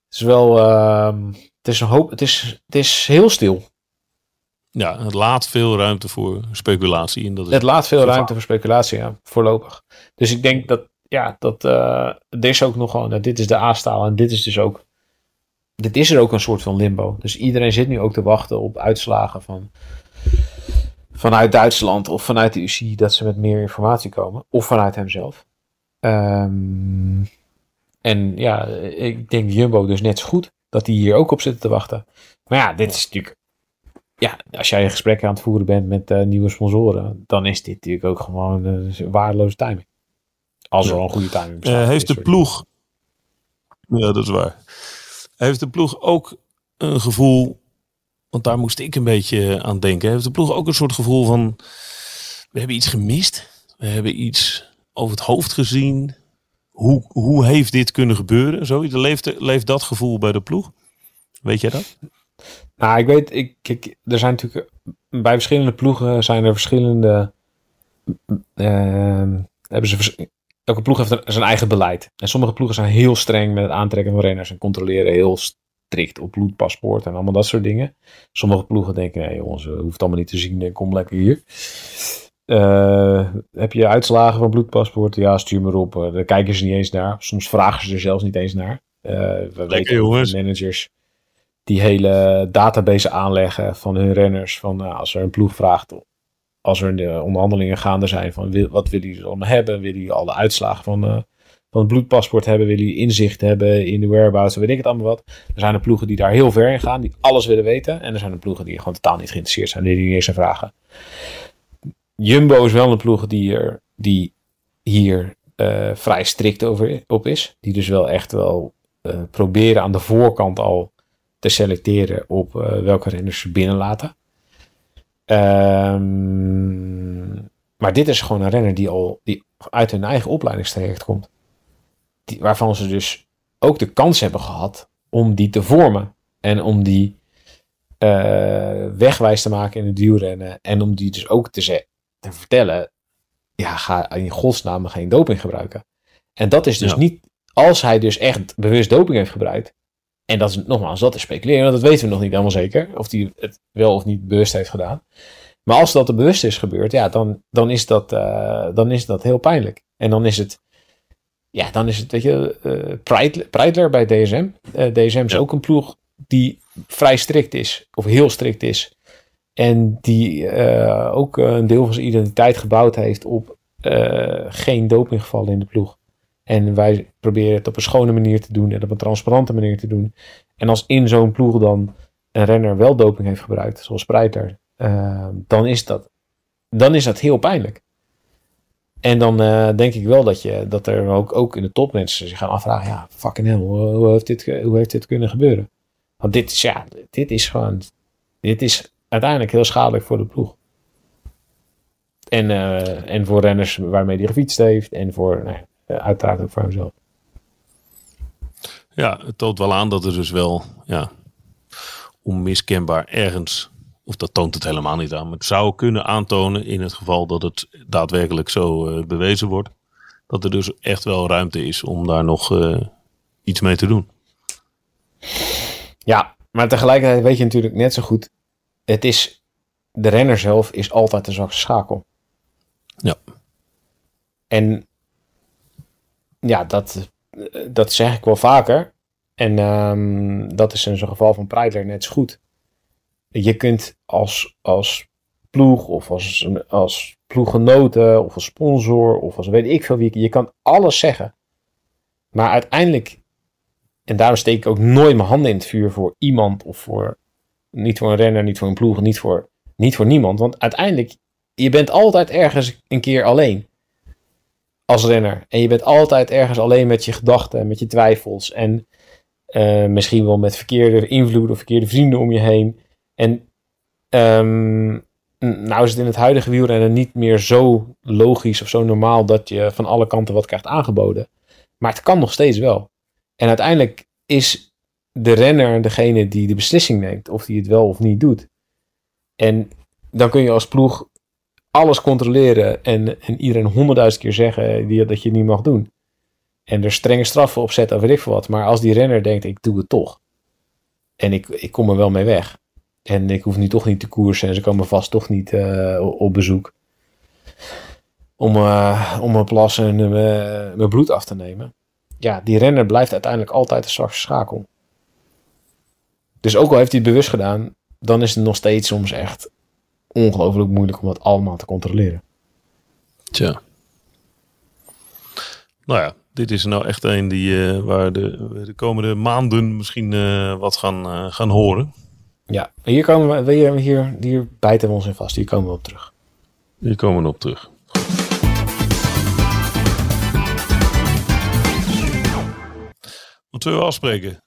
Het is wel, ehm, het is een hoop, het is, het is heel stil. ja, het laat veel ruimte voor speculatie. En dat is Het laat veel ruimte voor speculatie, ja, voorlopig. Dus ik denk dat, ja, dat eh er is ook nog gewoon, dit is de A-staal en dit is dus ook, dit is er ook een soort van limbo. Dus iedereen zit nu ook te wachten op uitslagen van, vanuit Duitsland of vanuit de UCI, dat ze met meer informatie komen. Of vanuit hemzelf. Ehm, en ja, ik denk Jumbo dus net zo goed, dat die hier ook op zitten te wachten. Maar ja, dit is natuurlijk ja, als jij gesprekken aan het voeren bent met eh, nieuwe sponsoren, dan is dit natuurlijk ook gewoon eh, waardeloze timing. Als er al een goede timing bestaat. Eh, heeft de ploeg. Ja, dat is waar. Heeft de ploeg ook een gevoel. Want daar moest ik een beetje aan denken. Heeft de ploeg ook een soort gevoel van. We hebben iets gemist. We hebben iets over het hoofd gezien. Hoe, hoe heeft dit kunnen gebeuren? Zoiets. Leeft, leeft dat gevoel bij de ploeg? Weet jij dat? Nou, ik weet, ik, kijk, er zijn natuurlijk bij verschillende ploegen zijn er verschillende. ehm, hebben ze elke ploeg heeft zijn eigen beleid. En sommige ploegen zijn heel streng met het aantrekken van renners en controleren heel strikt op bloedpaspoort en allemaal dat soort dingen. Sommige ploegen denken, nee jongens, we hoeft het allemaal niet te zien, kom lekker hier. Eh, heb je uitslagen van bloedpaspoort? Ja, stuur maar op. Eh, daar kijken ze niet eens naar. Soms vragen ze er zelfs niet eens naar. Eh, we weten jongens. managers die hele database aanleggen van hun renners. Van nou, als er een ploeg vraagt, als er de onderhandelingen gaande zijn van wat willen jullie allemaal hebben? Willen jullie alle uitslagen van, eh, van het bloedpaspoort hebben? Willen jullie inzicht hebben in de whereabouts? Weet ik het allemaal wat. Er zijn er ploegen die daar heel ver in gaan, die alles willen weten. En er zijn er ploegen die gewoon totaal niet geïnteresseerd zijn, die niet eens aan vragen. Jumbo is wel een ploeg die, er, die hier eh, vrij strikt over, op is. Die dus wel echt wel eh, proberen aan de voorkant al te selecteren op eh, welke renners ze binnenlaten. Ehm, maar dit is gewoon een renner die al die uit hun eigen opleidingstraject komt. Die, waarvan ze dus ook de kans hebben gehad om die te vormen. En om die eh, wegwijs te maken in het duurrennen. En om die dus ook te, te vertellen. Ja, ga in godsnaam geen doping gebruiken. En dat is dus Ja. niet. Als hij dus echt bewust doping heeft gebruikt. En dat is nogmaals, dat is speculeren. Want dat weten we nog niet helemaal zeker. Of hij het wel of niet bewust heeft gedaan. Maar als dat er bewust is gebeurd, ja, dan, dan, is, dat, eh, dan is dat heel pijnlijk. En dan is het. Ja, dan is het, weet je, Preitler, Preitler bij DSM. Eh, DSM is Ja. ook een ploeg die vrij strikt is. Of heel strikt is. En die ook een deel van zijn identiteit gebouwd heeft op geen dopinggevallen in de ploeg. En wij proberen het op een schone manier te doen en op een transparante manier te doen. En als in zo'n ploeg dan een renner wel doping heeft gebruikt, zoals Spreiter, eh, dan, is dat, dan is dat heel pijnlijk. En dan eh, denk ik wel dat, je, dat er ook, ook in de top mensen zich gaan afvragen, ja, fucking hell, hoe, hoe heeft dit, hoe heeft dit kunnen gebeuren? Want dit is, ja, dit is gewoon, dit is uiteindelijk heel schadelijk voor de ploeg. En, eh, en voor renners waarmee hij gefietst heeft en voor, nou uiteraard ook voor hemzelf. Ja, het toont wel aan dat er dus wel ja, onmiskenbaar ergens, of dat toont het helemaal niet aan, maar het zou kunnen aantonen in het geval dat het daadwerkelijk zo eh, bewezen wordt, dat er dus echt wel ruimte is om daar nog eh, iets mee te doen. Ja, maar tegelijkertijd weet je natuurlijk net zo goed, het is, de renner zelf is altijd de zwakste schakel. Ja. En ja, dat, dat zeg ik wel vaker. En ehm, dat is in zo'n geval van Preidler net zo goed. Je kunt als, als ploeg of als, als ploeggenoten of als sponsor of als weet ik veel wie, je kan alles zeggen. Maar uiteindelijk, en daarom steek ik ook nooit mijn handen in het vuur voor iemand of voor, niet voor een renner, niet voor een ploeg, niet voor, niet voor niemand. Want uiteindelijk, je bent altijd ergens een keer alleen als renner. En je bent altijd ergens alleen met je gedachten, met je twijfels. En eh, misschien wel met verkeerde invloeden of verkeerde vrienden om je heen. En ehm, nou is het in het huidige wielrennen niet meer zo logisch of zo normaal dat je van alle kanten wat krijgt aangeboden. Maar het kan nog steeds wel. En uiteindelijk is de renner degene die de beslissing neemt of die het wel of niet doet. En dan kun je als ploeg alles controleren en, en iedereen honderdduizend keer zeggen dat je het niet mag doen. En er strenge straffen op zetten of weet ik wat. Maar als die renner denkt, ik doe het toch. En ik, ik kom er wel mee weg. En ik hoef nu toch niet te koersen en ze komen vast toch niet eh, op- bezoek. Om, eh, om mijn plas en eh, mijn bloed af te nemen. Ja, die renner blijft uiteindelijk altijd de zwakste schakel. Dus ook al heeft hij het bewust gedaan, dan is het nog steeds soms echt ongelooflijk moeilijk om dat allemaal te controleren. Tja. Nou ja, dit is nou echt een die, eh, waar de, we de komende maanden misschien eh, wat gaan, eh, gaan horen. Ja, hier, komen we, hier, hier, hier bijten we ons in vast. Hier komen we op terug. Hier komen we op terug. Wat zullen we afspreken?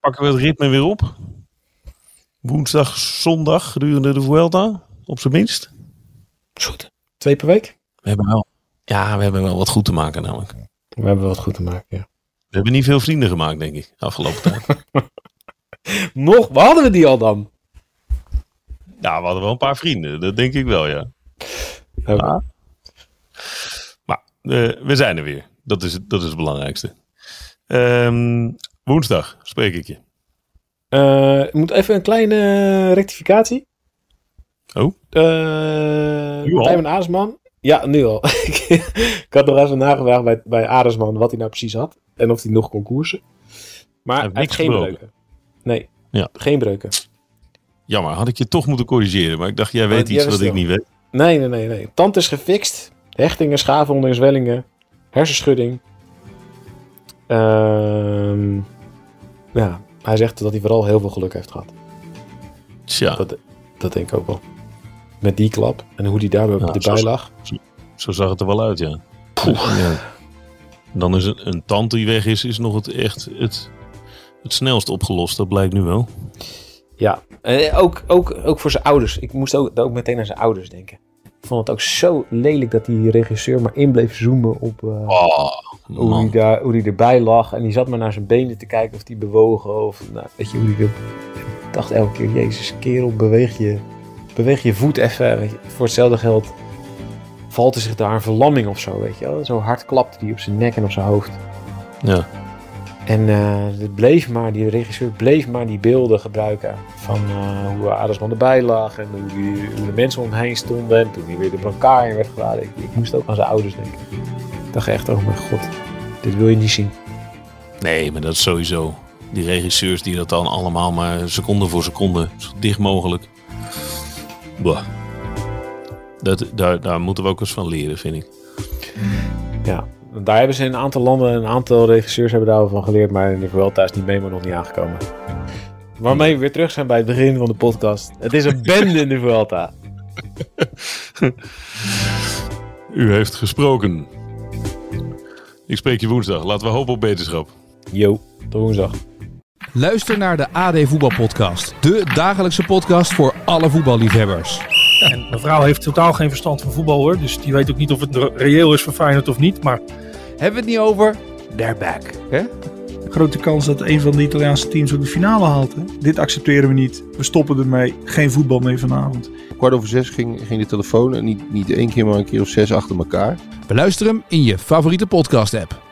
Pakken we het ritme weer op? Woensdag, zondag gedurende de Vuelta, op zijn minst. Is goed. Twee per week? We hebben wel, ja, we hebben wel wat goed te maken namelijk. We hebben wat goed te maken, ja. We hebben niet veel vrienden gemaakt, denk ik, afgelopen tijd. Nog? Waar hadden we die al dan? ja, we hadden wel een paar vrienden, dat denk ik wel, ja. Oké. Ja. Maar eh, we zijn er weer. Dat is, het- dat is het belangrijkste. Ehm, woensdag spreek ik je. Eh, ik moet even een kleine rectificatie. Oh? Uh? Tijmen Aresman. Ja, nu al. ik had nog even nagevraagd bij, bij Aresman wat hij nou precies had. En of hij nog kon koersen. Maar hij heeft geen gebroken. breuken. Nee, Ja. geen breuken. Jammer, had ik je toch moeten corrigeren. Maar ik dacht, jij weet jij iets wat ik niet weet. Nee, nee, nee, nee. Tand is gefixt. Hechtingen, schaafwonden, zwellingen. Hersenschudding. Ehm, ja, hij zegt dat hij vooral heel veel geluk heeft gehad. Tja, Dat, dat denk ik ook wel. Met die klap en hoe die daar Ja, erbij lag. zo zag het er wel uit, ja. ja. Dan is een, een tand die weg is, is nog het echt het, het snelst opgelost. Dat blijkt nu wel. Ja, eh, ook, ook, ook voor zijn ouders. Ik moest ook, ook meteen aan zijn ouders denken. Ik vond het ook zo lelijk dat die regisseur maar in bleef zoomen op eh, Oh, hoe, die daar, hoe die erbij lag. En die zat maar naar zijn benen te kijken of die bewogen. Of nou, weet je hoe die. Ik dacht elke keer, jezus kerel, beweeg je, beweeg je voet even. Voor hetzelfde geld valt er zich daar een verlamming of zo, weet je wel. Zo hard klapte die op zijn nek en op zijn hoofd. Ja. En eh, het bleef maar, die regisseur bleef maar die beelden gebruiken van eh, hoe Adersman erbij lag en hoe, die, hoe de mensen om hem heen stonden. En toen hij weer de brancard in werd geladen. Ik, ik moest ook aan zijn ouders denken. Ik dacht echt, oh mijn god, dit wil je niet zien. Nee, maar dat is sowieso. Die regisseurs die dat dan allemaal maar seconde voor seconde, zo dicht mogelijk. Bah. Dat, daar, daar moeten we ook eens van leren, vind ik. Ja, daar hebben ze in een aantal landen, een aantal regisseurs hebben daarvan geleerd, maar in de Vuelta is die memo nog niet aangekomen. Waarmee we weer terug zijn bij het begin van de podcast. Het is een bende in de Vuelta. U heeft gesproken. Ik spreek je woensdag. Laten we hopen op beterschap. Yo, tot woensdag. Luister naar de AD Voetbalpodcast. De dagelijkse podcast voor alle voetballiefhebbers. En mijn vrouw heeft totaal geen verstand van voetbal hoor. Dus die weet ook niet of het re- reëel is voor Feyenoord of niet. Maar Hebben we het niet over? They're back. Hè? Grote kans dat een van de Italiaanse teams ook de finale haalt. Hè? Dit accepteren we niet. We stoppen ermee. Geen voetbal meer vanavond. kwart over zes ging, ging de telefoon en niet, niet één keer, maar een keer of zes achter elkaar. Beluister hem in je favoriete podcast app.